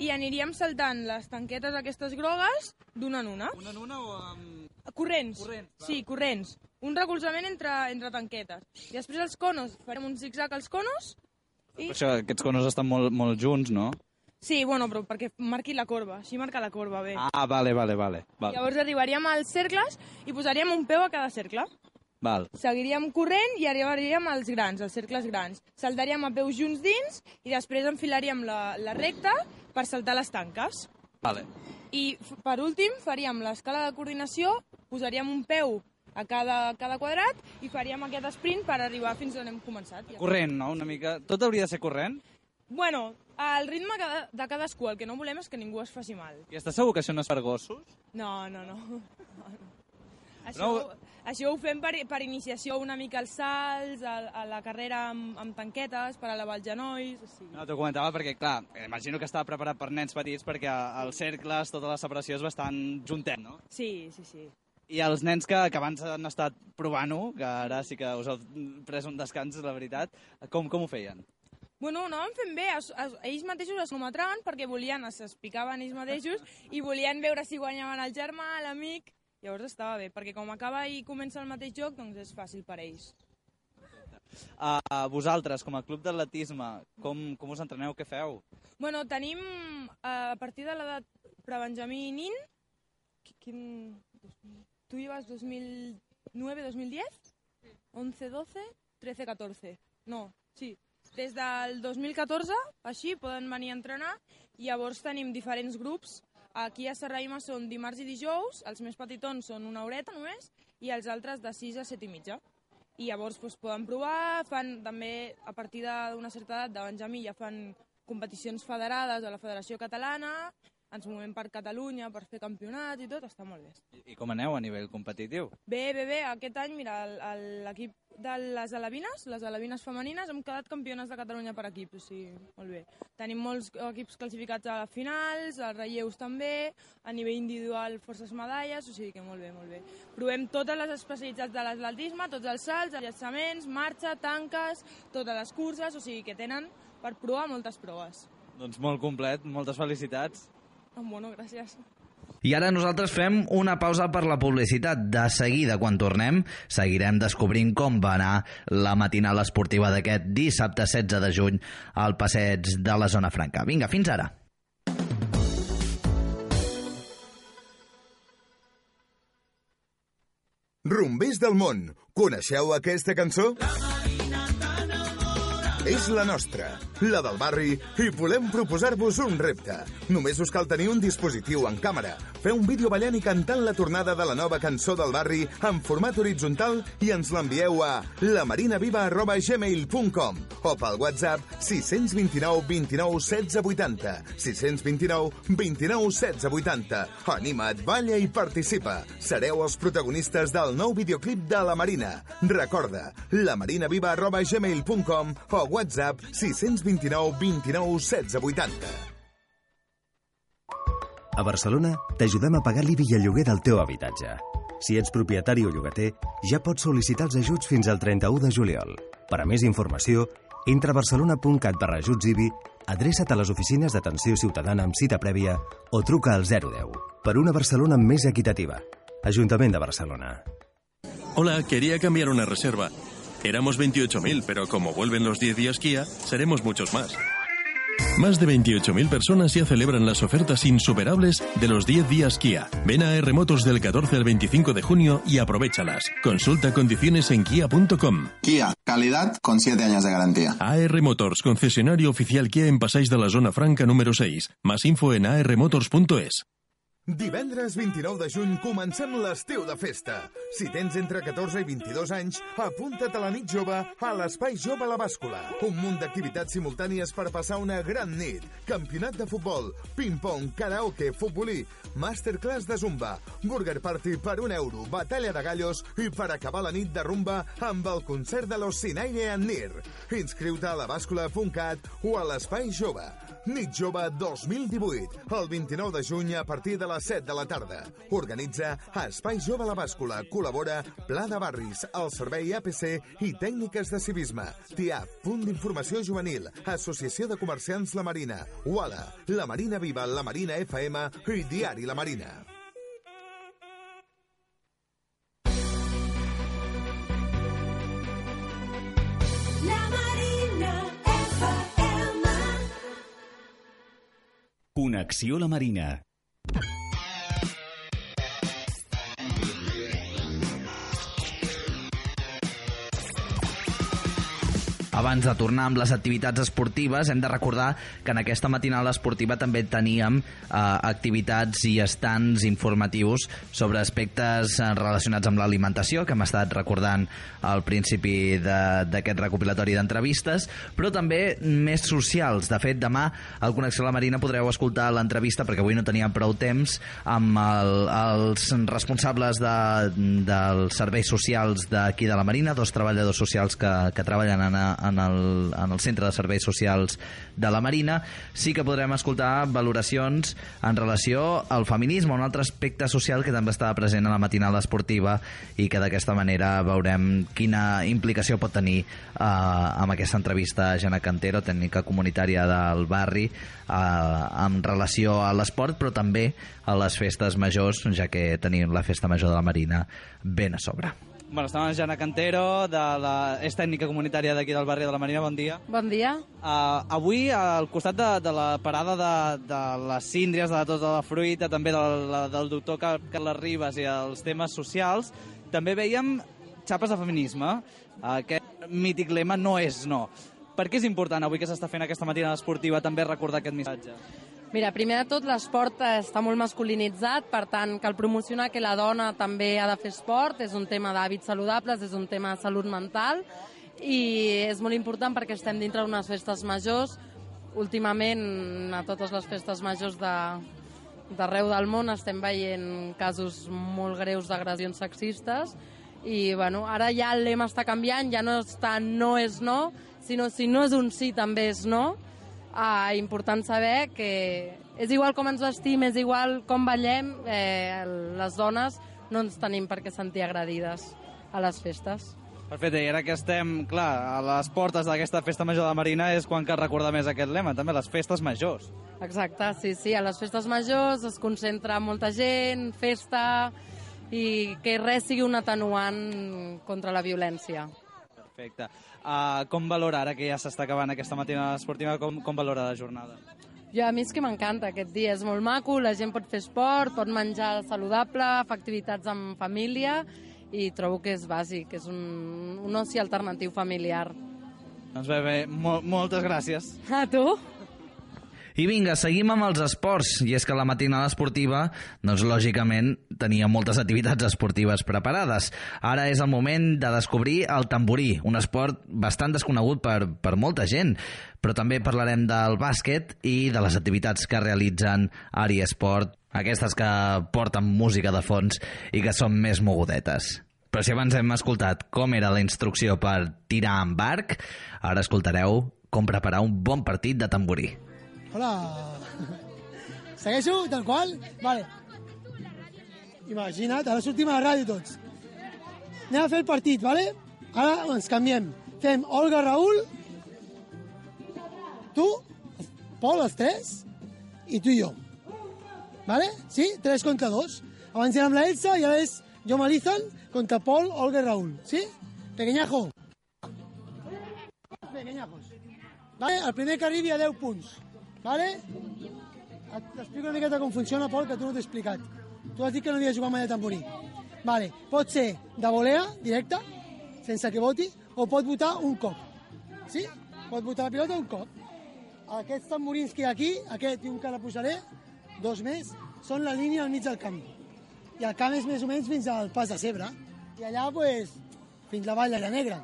i aniríem saltant les tanquetes aquestes grogues d'una en una. Una en una o amb... Corrents. corrents sí, corrents. Un recolzament entre, entre tanquetes. I després els conos, farem un zigzag als conos i... Per això aquests conos estan molt, molt junts, no? Sí, bueno, però perquè marqui la corba, així marca la corba bé. Ah, vale, vale, vale. Val. Llavors arribaríem als cercles i posaríem un peu a cada cercle. Val. Seguiríem corrent i arribaríem als grans, als cercles grans. Saltaríem a peus junts dins i després enfilaríem la, la recta per saltar les tanques. Vale. I per últim faríem l'escala de coordinació, posaríem un peu a cada, cada quadrat i faríem aquest sprint per arribar fins on hem començat. Ja. Corrent, no? Una mica... Tot hauria de ser corrent? Bueno, al ritme de cadascú, el que no volem és que ningú es faci mal. I estàs segur que això no és per gossos? No, no, no. *laughs* no, no. Això, No. això ho fem per, per iniciació una mica als salts, a, a la carrera amb, amb tanquetes, per elevar els genolls... O sigui. No, t'ho comentava perquè, clar, imagino que estava preparat per nens petits perquè als cercles tota la separació és bastant juntet, no? Sí, sí, sí. I els nens que, que abans han estat provant-ho, que ara sí que us heu pres un descans, la veritat, com, com ho feien? Bueno, ho anàvem fent bé, es, es, ells mateixos es cronometraven perquè volien, es explicaven ells mateixos i volien veure si guanyaven el germà, l'amic... Llavors estava bé, perquè com acaba i comença el mateix joc, doncs és fàcil per ells. Uh, vosaltres, com a club d'atletisme, com, com us entreneu, què feu? Bueno, tenim eh, a partir de l'edat prebenjamí i nin, qui- quin... Tu llevas 2009, 2010? 11, 12, 13, 14. No, sí. Des del 2014, així, poden venir a entrenar, i llavors tenim diferents grups. Aquí a Serraïma són dimarts i dijous, els més petitons són una horeta només, i els altres de 6 a 7 i mitja. I llavors doncs, poden provar, fan també, a partir d'una certa edat, de Benjamí, ja fan competicions federades a la Federació Catalana, ens movem per Catalunya per fer campionats i tot, està molt bé. I com aneu a nivell competitiu? Bé, bé, bé, aquest any, mira, l'equip de les alevines, les alevines femenines, hem quedat campiones de Catalunya per equip, o sigui, molt bé. Tenim molts equips classificats a finals, als relleus també, a nivell individual forces medalles, o sigui que molt bé, molt bé. Provem totes les especialitats de l'atletisme, tots els salts, els llançaments, marxa, tanques, totes les curses, o sigui que tenen per provar moltes proves. Doncs molt complet, moltes felicitats. Ah, Bueno, gràcies. I ara nosaltres fem una pausa per la publicitat. De seguida, quan tornem, seguirem descobrint com va anar la matinal esportiva d'aquest dissabte 16 de juny al passeig de la Zona Franca. Vinga, fins ara. Rumbers del món, coneixeu aquesta cançó? És la nostra, la del barri, i volem proposar-vos un repte. Només us cal tenir un dispositiu en càmera, fer un vídeo ballant i cantant la tornada de la nova cançó del barri en format horitzontal i ens l'envieu a lamarinaviva.gmail.com o pel WhatsApp 629 29 16 80 629 29 16 80 Anima't, balla i participa. Sereu els protagonistes del nou videoclip de La Marina. Recorda, lamarinaviva.gmail.com o WhatsApp 629 29 16 80. A Barcelona t'ajudem a pagar l'IBI i el lloguer del teu habitatge. Si ets propietari o llogater, ja pots sol·licitar els ajuts fins al 31 de juliol. Per a més informació, entra a barcelona.cat barra ajuts IBI, adreça't a les oficines d'atenció ciutadana amb cita prèvia o truca al 010. Per una Barcelona més equitativa. Ajuntament de Barcelona. Hola, quería cambiar una reserva. Éramos 28.000, pero como vuelven los 10 días Kia, seremos muchos más. Más de 28.000 personas ya celebran las ofertas insuperables de los 10 días Kia. Ven a R Motors del 14 al 25 de junio y aprovechalas. Consulta condiciones en kia.com. Kia, calidad con 7 años de garantía. AR Motors, concesionario oficial Kia en Passeig de la Zona Franca número 6. Más info en armotors.es. Divendres 29 de juny comencem l'estiu de festa. Si tens entre 14 i 22 anys, apunta't a la nit jove a l'Espai Jove La Bàscula. Un munt d'activitats simultànies per passar una gran nit. Campionat de futbol, ping-pong, karaoke, futbolí, masterclass de zumba, burger party per un euro, batalla de gallos i per acabar la nit de rumba amb el concert de los Sinaire en Nir. Inscriu-te a labàscula.cat o a l'Espai Jove. Nit Jove 2018, el 29 de juny a partir de les 7 de la tarda. Organitza Espai Jove La Bàscula. Col·labora Pla de Barris, el Servei APC i Tècniques de Civisme. TIAF, Punt d'Informació Juvenil, Associació de Comerciants La Marina, UALA, La Marina Viva, La Marina FM i Diari La Marina. La Marina FM. Connexió La Marina. Abans de tornar amb les activitats esportives, hem de recordar que en aquesta matinal esportiva també teníem eh, activitats i estants informatius sobre aspectes eh, relacionats amb l'alimentació, que hem estat recordant al principi de- d'aquest recopilatori d'entrevistes, però també més socials. De fet, demà al Connexió a la Marina podreu escoltar l'entrevista, perquè avui no teníem prou temps, amb el, els responsables de, dels serveis socials d'aquí de la Marina, dos treballadors socials que, que treballen en, en, el, en el Centre de Serveis Socials de la Marina, sí que podrem escoltar valoracions en relació al feminisme, un altre aspecte social que també estava present a la matinal esportiva i que d'aquesta manera veurem quina implicació pot tenir eh, amb aquesta entrevista a Jana Cantero, tècnica comunitària del barri, eh, en relació a l'esport, però també a les festes majors, ja que tenim la festa major de la Marina ben a sobre. Bueno, estem amb Jana Cantero, de la... és tècnica comunitària d'aquí del barri de la Marina. Bon dia. Bon dia. Uh, avui, al costat de, de la parada de, de les síndries, de tota la fruita, també de la, del doctor Car- Carles Ribas i els temes socials, també veiem xapes de feminisme. Uh, aquest mític lema no és no. per què és important avui que s'està fent aquesta matinada esportiva també recordar aquest missatge? Mira, primer de tot, l'esport està molt masculinitzat, per tant, cal promocionar que la dona també ha de fer esport, és un tema d'hàbits saludables, és un tema de salut mental, i és molt important perquè estem dintre d'unes festes majors. Últimament, a totes les festes majors de, d'arreu del món estem veient casos molt greus d'agressions sexistes i bueno, ara ja el lema està canviant, ja no està no és no, sinó si no és un sí també és no. Ah, important saber que és igual com ens vestim, és igual com ballem, eh, les dones no ens tenim per què sentir agredides a les festes. Perfecte, i ara que estem, clar, a les portes d'aquesta festa major de la Marina és quan cal recordar més aquest lema, també les festes majors. Exacte, sí, sí, a les festes majors es concentra molta gent, festa, i que res sigui un atenuant contra la violència. Perfecte. Uh, com valora, ara que ja s'està acabant aquesta matinada esportiva, com, com valora la jornada? Jo, a mi és que m'encanta aquest dia, és molt maco, la gent pot fer esport, pot menjar saludable, fer activitats amb família i trobo que és bàsic, és un, un oci alternatiu familiar. Doncs bé, bé, mol moltes gràcies. A tu? I vinga, seguim amb els esports. I és que la matinada esportiva, doncs lògicament, tenia moltes activitats esportives preparades. Ara és el moment de descobrir el tamborí, un esport bastant desconegut per, per molta gent. Però també parlarem del bàsquet i de les activitats que realitzen Ari Esport, aquestes que porten música de fons i que són més mogudetes. Però si abans hem escoltat com era la instrucció per tirar amb arc, ara escoltareu com preparar un bon partit de tamborí. Hola. Segueixo, tal qual? Vale. Imagina't, ara sortim a la ràdio tots. Anem a fer el partit, vale? Ara ens canviem. Fem Olga Raül, tu, Pol, els tres, i tu i jo. Vale? Sí? Tres contra dos. Abans érem la Elsa i ara és jo Malizan contra Pol, Olga i Raül. Sí? Pequeñajo. Pequeñajos. Vale? El primer que arribi a 10 punts. Vale? T'explico una miqueta com funciona, Pol, que tu no t'he explicat. Tu has dit que no havies jugat mai a tamborí. Vale. Pot ser de volea, directa, sense que voti, o pot votar un cop. Sí? Pot votar la pilota un cop. Aquests tamborins que hi ha aquí, aquest i un que ara posaré, dos més, són la línia al mig del camp. I el camp és més o menys fins al pas de Cebre. I allà, pues, fins la vall de la Negra.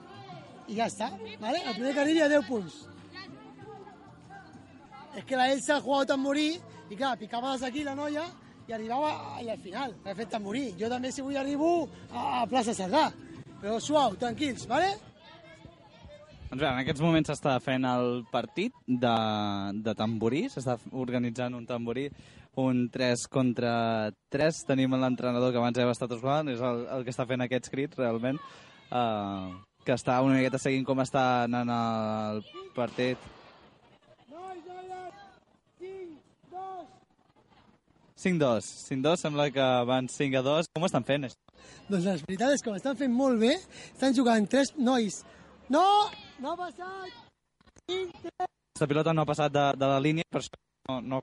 I ja està. Vale? El primer que arribi a 10 punts. Es que la Elsa ha jugado tamborí i clar, picava des aquí la noia i arribava al final, ha fet tamborí. Jo també si vull arribo a, a plaça Cerdà. Però suau, tranquils, vale? Doncs bé, en aquests moments s'està fent el partit de, de tamborí, s'està organitzant un tamborí, un 3 contra 3. Tenim l'entrenador que abans hem estat jugant, és el, el que està fent aquests crits, realment, uh, que està una miqueta seguint com està anant el partit. Nois, noies, 5, 2... 5-2. 5-2, sembla que van 5 a 2. Com ho estan fent, això? Doncs la veritat és que ho estan fent molt bé. Estan jugant tres nois. No! No ha passat! 5, 3... Aquesta pilota no ha passat de, de la línia, per això no, no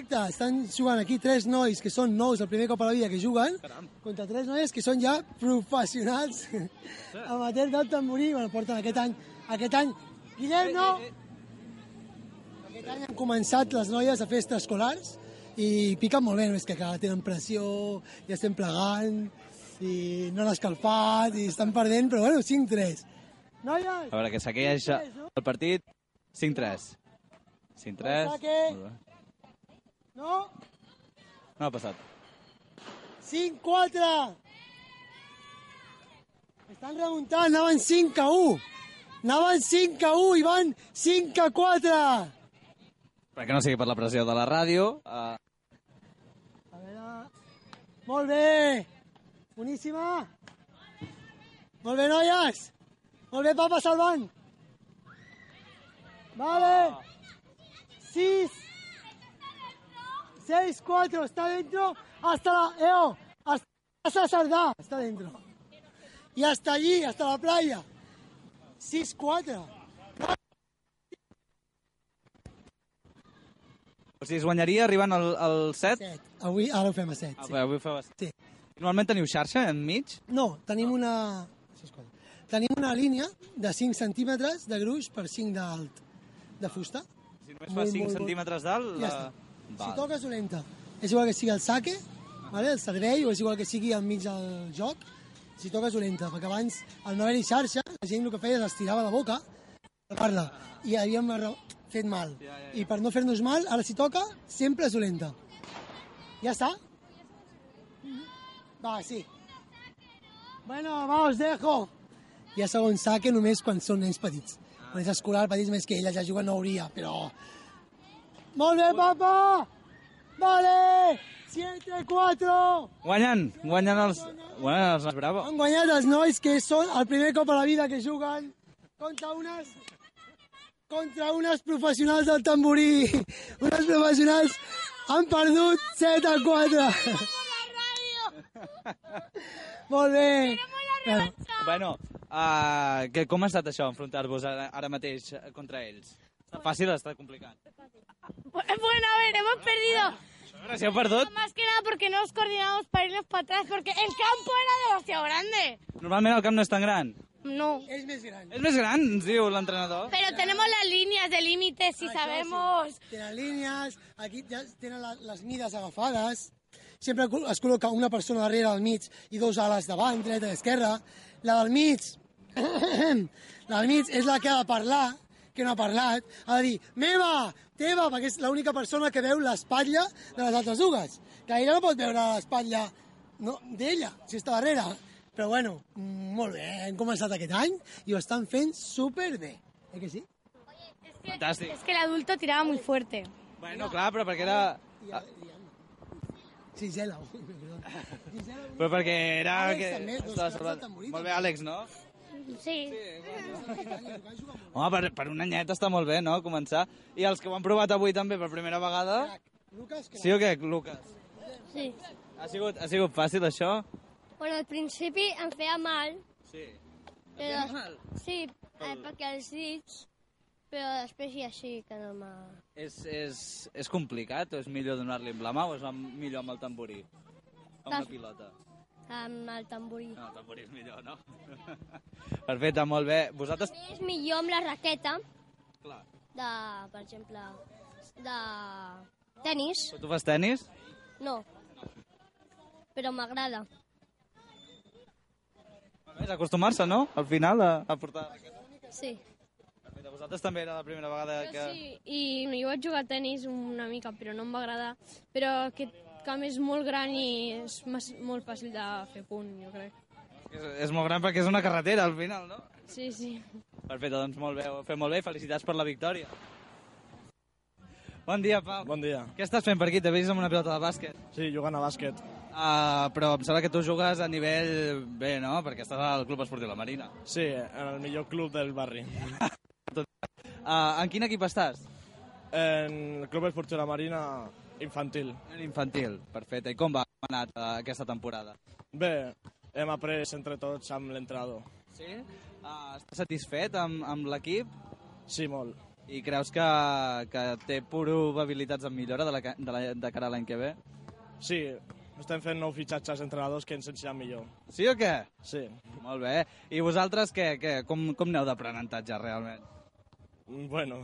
Correcte, estan jugant aquí tres nois que són nous el primer cop a la vida que juguen contra tres noies que són ja professionals amateurs del tamborí. Bueno, porten aquest any... Aquest any... Guillem, no! Aquest any han començat les noies a fer extraescolars i piquen molt bé, no és que clar, tenen pressió, ja estem plegant i no han escalfat i estan perdent, però bueno, 5-3. Noies! A veure, que segueix el partit 5-3. 5-3. Ataque. Molt bé. No! No ha passat. 5-4! Estan remuntant, anaven 5 a 1. Anaven 5 a 1 i van 5 a 4. Perquè no sigui per la pressió de la ràdio. Uh, Molt bé. Boníssima. Molt bé, noies. Molt bé, papa, salvant. Vale. 6. 6, 4. Está dentro hasta la... Eo, hasta Casa Sardá. Está dentro. Y hasta allí, hasta la playa. 6, 4. O sigui, es guanyaria arribant al, al 7? Avui, ara ho fem a 7. Ah, bé, avui ho feu a 7. Sí. Normalment teniu xarxa enmig? No, tenim una... Tenim una línia de 5 centímetres de gruix per 5 d'alt, de fusta. Si només fa 5 centímetres d'alt... Ja la- està. Si Val. toques dolenta, és igual que sigui el saque, vale? el servei, o és igual que sigui enmig del joc, si toques dolenta, perquè abans, al no haver-hi xarxa, la gent el que feia és estirava la boca per parlar, i havíem fet mal. I per no fer-nos mal, ara si toca, sempre és dolenta. Ja està? Va, sí. Bueno, va, os dejo. Hi ha segon saque només quan són nens petits. Quan és escolar, petits més que ella ja juguen no hauria, però... Molt bé, papa! Vale! 7-4! Guanyen, guanyen els... Guanyen els Bravo. Han guanyat els nois que són el primer cop a la vida que juguen contra unes contra unes professionals del tamborí. Unes professionals han perdut 7 a 4. Molt bé. Bueno, Bueno, uh, que, com ha estat això, enfrontar-vos ara, ara mateix eh, contra ells? Està fàcil o està complicat? Bueno, a ver, hemos perdido. Si heu perdut, Más que nada porque no nos coordinamos para irnos para atrás, porque el campo era demasiado grande. normalment el camp no és tan gran. No. És més gran. És més gran, ens diu l'entrenador. Pero tenemos las líneas de límites y sabemos... Sí. Tenen línies, aquí ja tenen la, les mides agafades, sempre es col·loca una persona darrere al mig i dos ales davant, dreta i esquerra. La del mig, *coughs* la del mig és la que ha de parlar, que no ha parlat, ha de dir meva, teva, perquè és l'única persona que veu l'espatlla de les altres dues. Que ella no pot veure l'espatlla no, d'ella, si està darrere. Però bueno, molt bé, hem començat aquest any i ho estan fent superbé. Eh que sí? Fantàstic. Es que el adulto tiraba muy fuerte. Bueno, clar, però perquè era... Ah, Gisela. Però perquè era... Àlex que... també, dos Molt bé, Àlex, no? Sí. Home, per, per un anyet està molt bé, no?, començar. I els que ho han provat avui també per primera vegada... Lucas, Sí o què, Lucas? Sí. Ha sigut, ha sigut fàcil, això? Bueno, al principi em feia mal. Sí. Però, feia mal? Sí, eh, perquè els dits, però després ja sí que no m'ha... És, és, és complicat o és millor donar-li amb la mà o és millor amb el tamborí? Amb una Les- pilota? amb el tamborí. No, el tamborí és millor, no? *laughs* Perfecte, molt bé. Vosaltres... És millor amb la raqueta Clar. de, per exemple, de tenis. Tu fas tennis? No. Però m'agrada. És acostumar-se, no? Al final, a, a portar... Sí. Perfecte, vosaltres també era la primera vegada que... Sí, i jo vaig jugar a tennis una mica, però no em va agradar. Però aquest camp és molt gran i és mas, molt fàcil de fer punt, jo crec. És, és molt gran perquè és una carretera, al final, no? Sí, sí. Perfecte, doncs molt bé, ho fet molt bé i felicitats per la victòria. Bon dia, Pau. Bon dia. Què estàs fent per aquí? T'he vist amb una pilota de bàsquet. Sí, jugant a bàsquet. Uh, però em sembla que tu jugues a nivell bé, no? Perquè estàs al Club Esportiu La Marina. Sí, en el millor club del barri. Uh, *laughs* en quin equip estàs? En el Club Esportiu La Marina infantil. En infantil, perfecte. I com va ha anat uh, aquesta temporada? Bé, hem après entre tots amb l'entrenador. Sí? Uh, estàs satisfet amb, amb l'equip? Sí, molt. I creus que, que té probabilitats de millora de, la, de, la, de cara a l'any que ve? Sí, estem fent nous fitxatges d'entrenadors que ens ensenyaran millor. Sí o què? Sí. Molt bé. I vosaltres què, què? Com, com aneu d'aprenentatge realment? Bueno,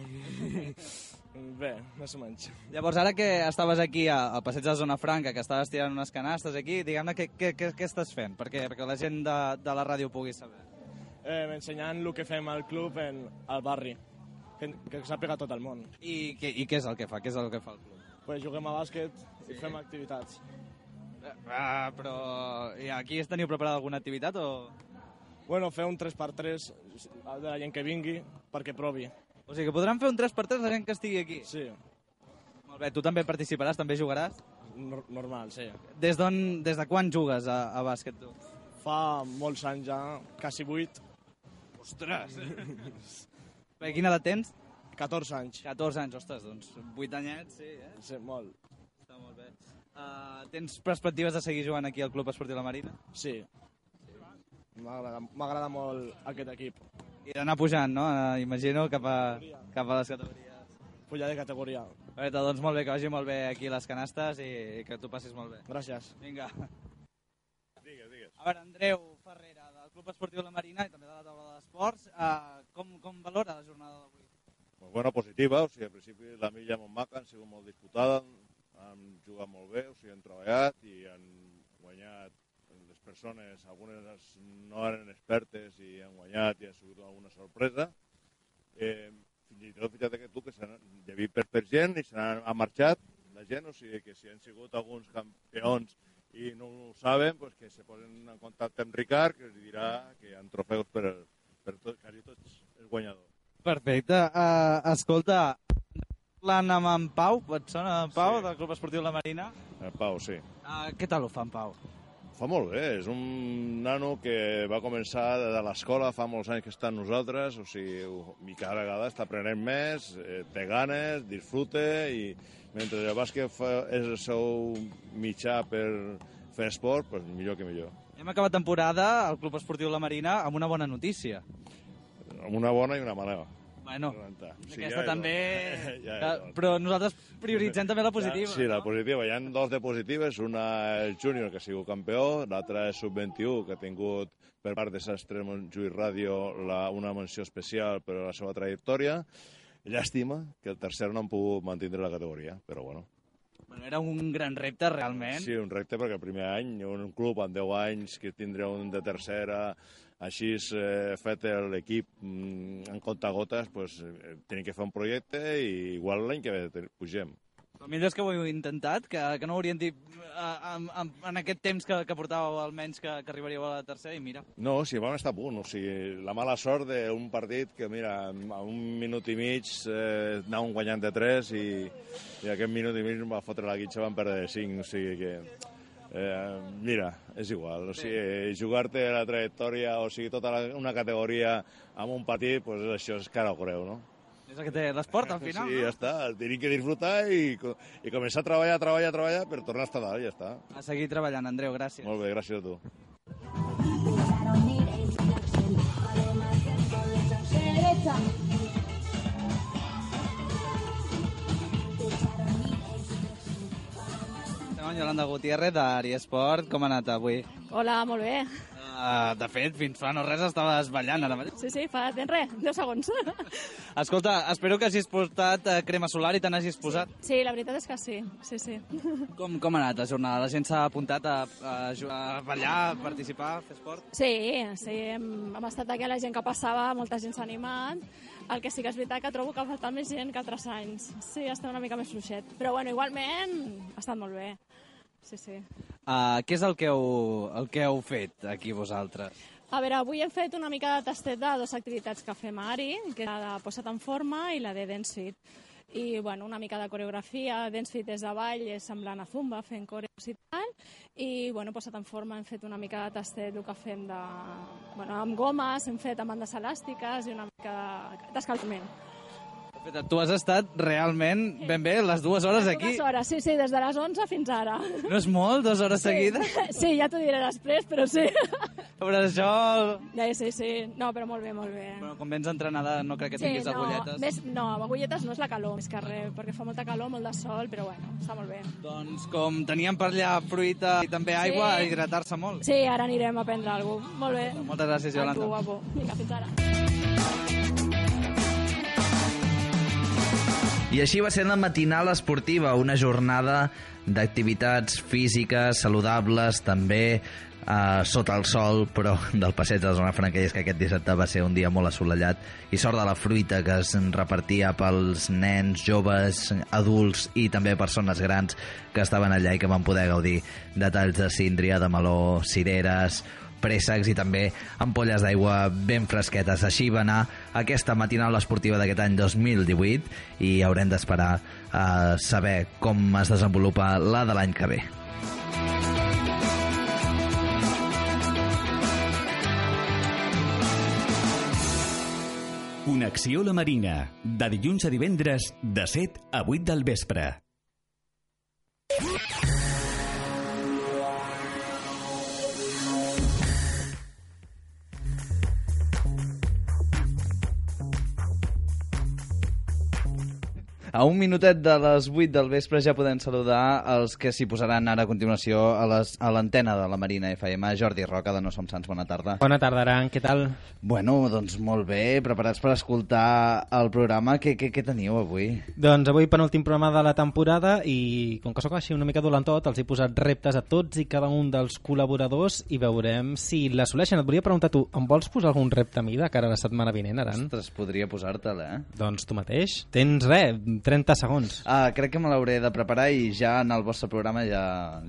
*laughs* bé, més o menys. Llavors, ara que estaves aquí al passeig de Zona Franca, que estaves tirant unes canastes aquí, diguem-ne, què, què, què, què estàs fent? Perquè, perquè la gent de, de la ràdio pugui saber. Eh, ensenyant el que fem al club en, al barri, que, que sàpiga tot el món. I, què, I què és el que fa? Què és el que fa el club? Pues juguem a bàsquet i fem activitats. Ah, però i aquí es teniu preparada alguna activitat o...? Bueno, fer un 3x3 de la gent que vingui perquè provi. O sigui que podran fer un 3x3 la gent que estigui aquí? Sí. Molt bé, tu també participaràs, també jugaràs? Nor normal, sí. Des, des de quan jugues a, a bàsquet, tu? Fa molts anys ja, quasi 8. Ostres! *laughs* Bé, quina edat tens? 14 anys. 14 anys, ostres, doncs 8 anyets, sí, eh? Sí, molt. Uh, tens perspectives de seguir jugant aquí al Club Esportiu La Marina? Sí. M'agrada m'agrada molt aquest equip. I d'anar pujant, no? Uh, imagino, cap a, cap a les categories. Pujar de categoria. Perfecte, doncs molt bé, que vagi molt bé aquí les canastes i, i que tu passis molt bé. Gràcies. Vinga. Digues, digues. A veure, Andreu Ferrera, del Club Esportiu La Marina i també de la taula d'esports, uh, com, com valora la jornada d'avui? Pues bona, positiva, o sigui, al principi la milla molt maca, han sigut molt disputada, han jugat molt bé, o sigui, han treballat i han guanyat les persones, algunes no eren expertes i han guanyat i ha sigut alguna sorpresa. Eh, fins i tot, fixa't que tu, que s'han llavit per, per gent i ha marxat la gent, o sigui que si han sigut alguns campions i no ho saben, pues que se posen en contacte amb Ricard, que els dirà que hi ha trofeus per, per tot, quasi tots els guanyadors. Perfecte. Uh, escolta, parlant amb en Pau, et sona en Pau, sí. del Club Esportiu La Marina? El Pau, sí. Uh, què tal ho fa en Pau? Fa molt bé, és un nano que va començar de l'escola, fa molts anys que està amb nosaltres, o sigui, i cada vegada està aprenent més, eh, té ganes, disfrute, i mentre el bàsquet fa, és el seu mitjà per fer esport, doncs millor que millor. Hem acabat temporada al Club Esportiu La Marina amb una bona notícia. Amb una bona i una mala. Bueno, Sí, aquesta ja, també... ja, *laughs* Ja, però nosaltres prioritzem també la positiva. Sí, la positiva. Hi ha dos de positives. Una el júnior, que ha sigut campió, l'altra és sub-21, que ha tingut per part de Sastre Montjuïc Ràdio la, una menció especial per a la seva trajectòria. Llàstima que el tercer no han pogut mantenir la categoria, però bueno. Bueno, era un gran repte, realment. Sí, un repte perquè el primer any, un club amb 10 anys que tindrà un de tercera, així eh, fet l'equip mm, en comptagotes, pues, eh, tenim que fer un projecte i igual l'any que ve pugem. Millor és que ho heu intentat, que, que no ho haurien dit eh, en, en, en aquest temps que, que portàveu almenys que, que arribaríeu a la tercera i mira. No, sí, vam estar a punt. O sigui, la mala sort d'un partit que, mira, a un minut i mig eh, anàvem guanyant de 3 i, i aquest minut i mig va fotre la guitxa, vam perdre de 5. O sigui que, eh, mira, és igual. O sigui, jugar-te la trajectòria, o sigui, tota la, una categoria amb un partit, pues això és cara o creu, no? És el que té l'esport, al final. Sí, ja està. Tenim que disfrutar i, i començar a treballar, treballar, treballar per tornar a estar dalt, ja està. A seguir treballant, Andreu, gràcies. Molt bé, gràcies a tu. Estem amb Yolanda Gutiérrez d'Ari Esport. Com ha anat avui? Hola, molt bé. Uh, de fet, fins fa no res estaves ballant ara mateix. Sí, sí, fa temps res, 10 segons. *laughs* Escolta, espero que hagis portat uh, crema solar i te n'hagis posat. Sí, la veritat és que sí, sí, sí. *laughs* Com, com ha anat la jornada? La gent s'ha apuntat a, a, a ballar, a participar, a fer esport? Sí, sí, hem, hem estat aquí la gent que passava, molta gent s'ha animat. El que sí que és veritat que trobo que ha faltat més gent que altres anys. Sí, està una mica més fluixet. Però bueno, igualment ha estat molt bé. Sí, sí. Uh, què és el que, heu, el que heu fet aquí vosaltres? A veure, avui hem fet una mica de tastet de dues activitats que fem a Ari, que és la de Posa't en forma i la de Dance Fit. I, bueno, una mica de coreografia, Dance Fit és de ball, és semblant a Zumba, fent coreos i tal. I, bueno, Posa't en forma hem fet una mica de tastet, el que fem de... Bueno, amb gomes, hem fet amb bandes elàstiques i una mica de- d'escalfament. Perfecte, Tu has estat realment ben bé les dues hores aquí. Dues hores, sí, sí, des de les 11 fins ara. No és molt, dues hores seguides? *laughs* Sí, ja t'ho diré després, però sí. *laughs* Però això... Ja, sí, sí. No, però molt bé, molt bé. Bueno, com vens entrenada no crec que Sí, tinguis no, agulletes. més, no, agulletes no és la calor, més que res, perquè fa molta calor, molt de sol, però bueno, està molt bé. Doncs com teníem per allà fruita i també aigua, Sí. hidratar-se molt. Sí, ara anirem a prendre alguna cosa. Molt bé. Moltes gràcies, A Yolanda. tu, guapo. Vinga, fins ara. I així va ser la matinal esportiva, una jornada d'activitats físiques, saludables, també eh, sota el sol, però del passeig de la zona franca, és que aquest dissabte va ser un dia molt assolellat, i sort de la fruita que es repartia pels nens, joves, adults i també persones grans que estaven allà i que van poder gaudir de talls de síndria, de meló, cireres, préssecs i també ampolles d'aigua ben fresquetes. Així va anar aquesta matinal esportiva d'aquest any 2018 i haurem d'esperar a saber com es desenvolupa la de l'any que ve. Connexió La Marina, de dilluns a divendres, de 7 a 8 del vespre. A un minutet de les 8 del vespre ja podem saludar els que s'hi posaran ara a continuació a l'antena de la Marina FM. Jordi Roca, de No Som Sants, bona tarda. Bona tarda, Aran, què tal? Bueno, doncs molt bé, preparats per escoltar el programa. Què, què, què teniu avui? Doncs avui penúltim programa de la temporada i com que sóc així una mica dolent tot, els he posat reptes a tots i cada un dels col·laboradors i veurem si l'assoleixen. Et volia preguntar tu, em vols posar algun repte a mi de cara a la setmana vinent, Aran? Ostres, podria posar-te'l, eh? Doncs tu mateix. Tens, res, 30 segons. Ah, crec que me l'hauré de preparar i ja en el vostre programa ja,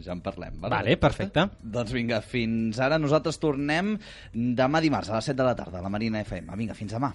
ja en parlem. Vale, perfecte. Doncs vinga, fins ara. Nosaltres tornem demà dimarts a les 7 de la tarda a la Marina FM. Vinga, fins demà.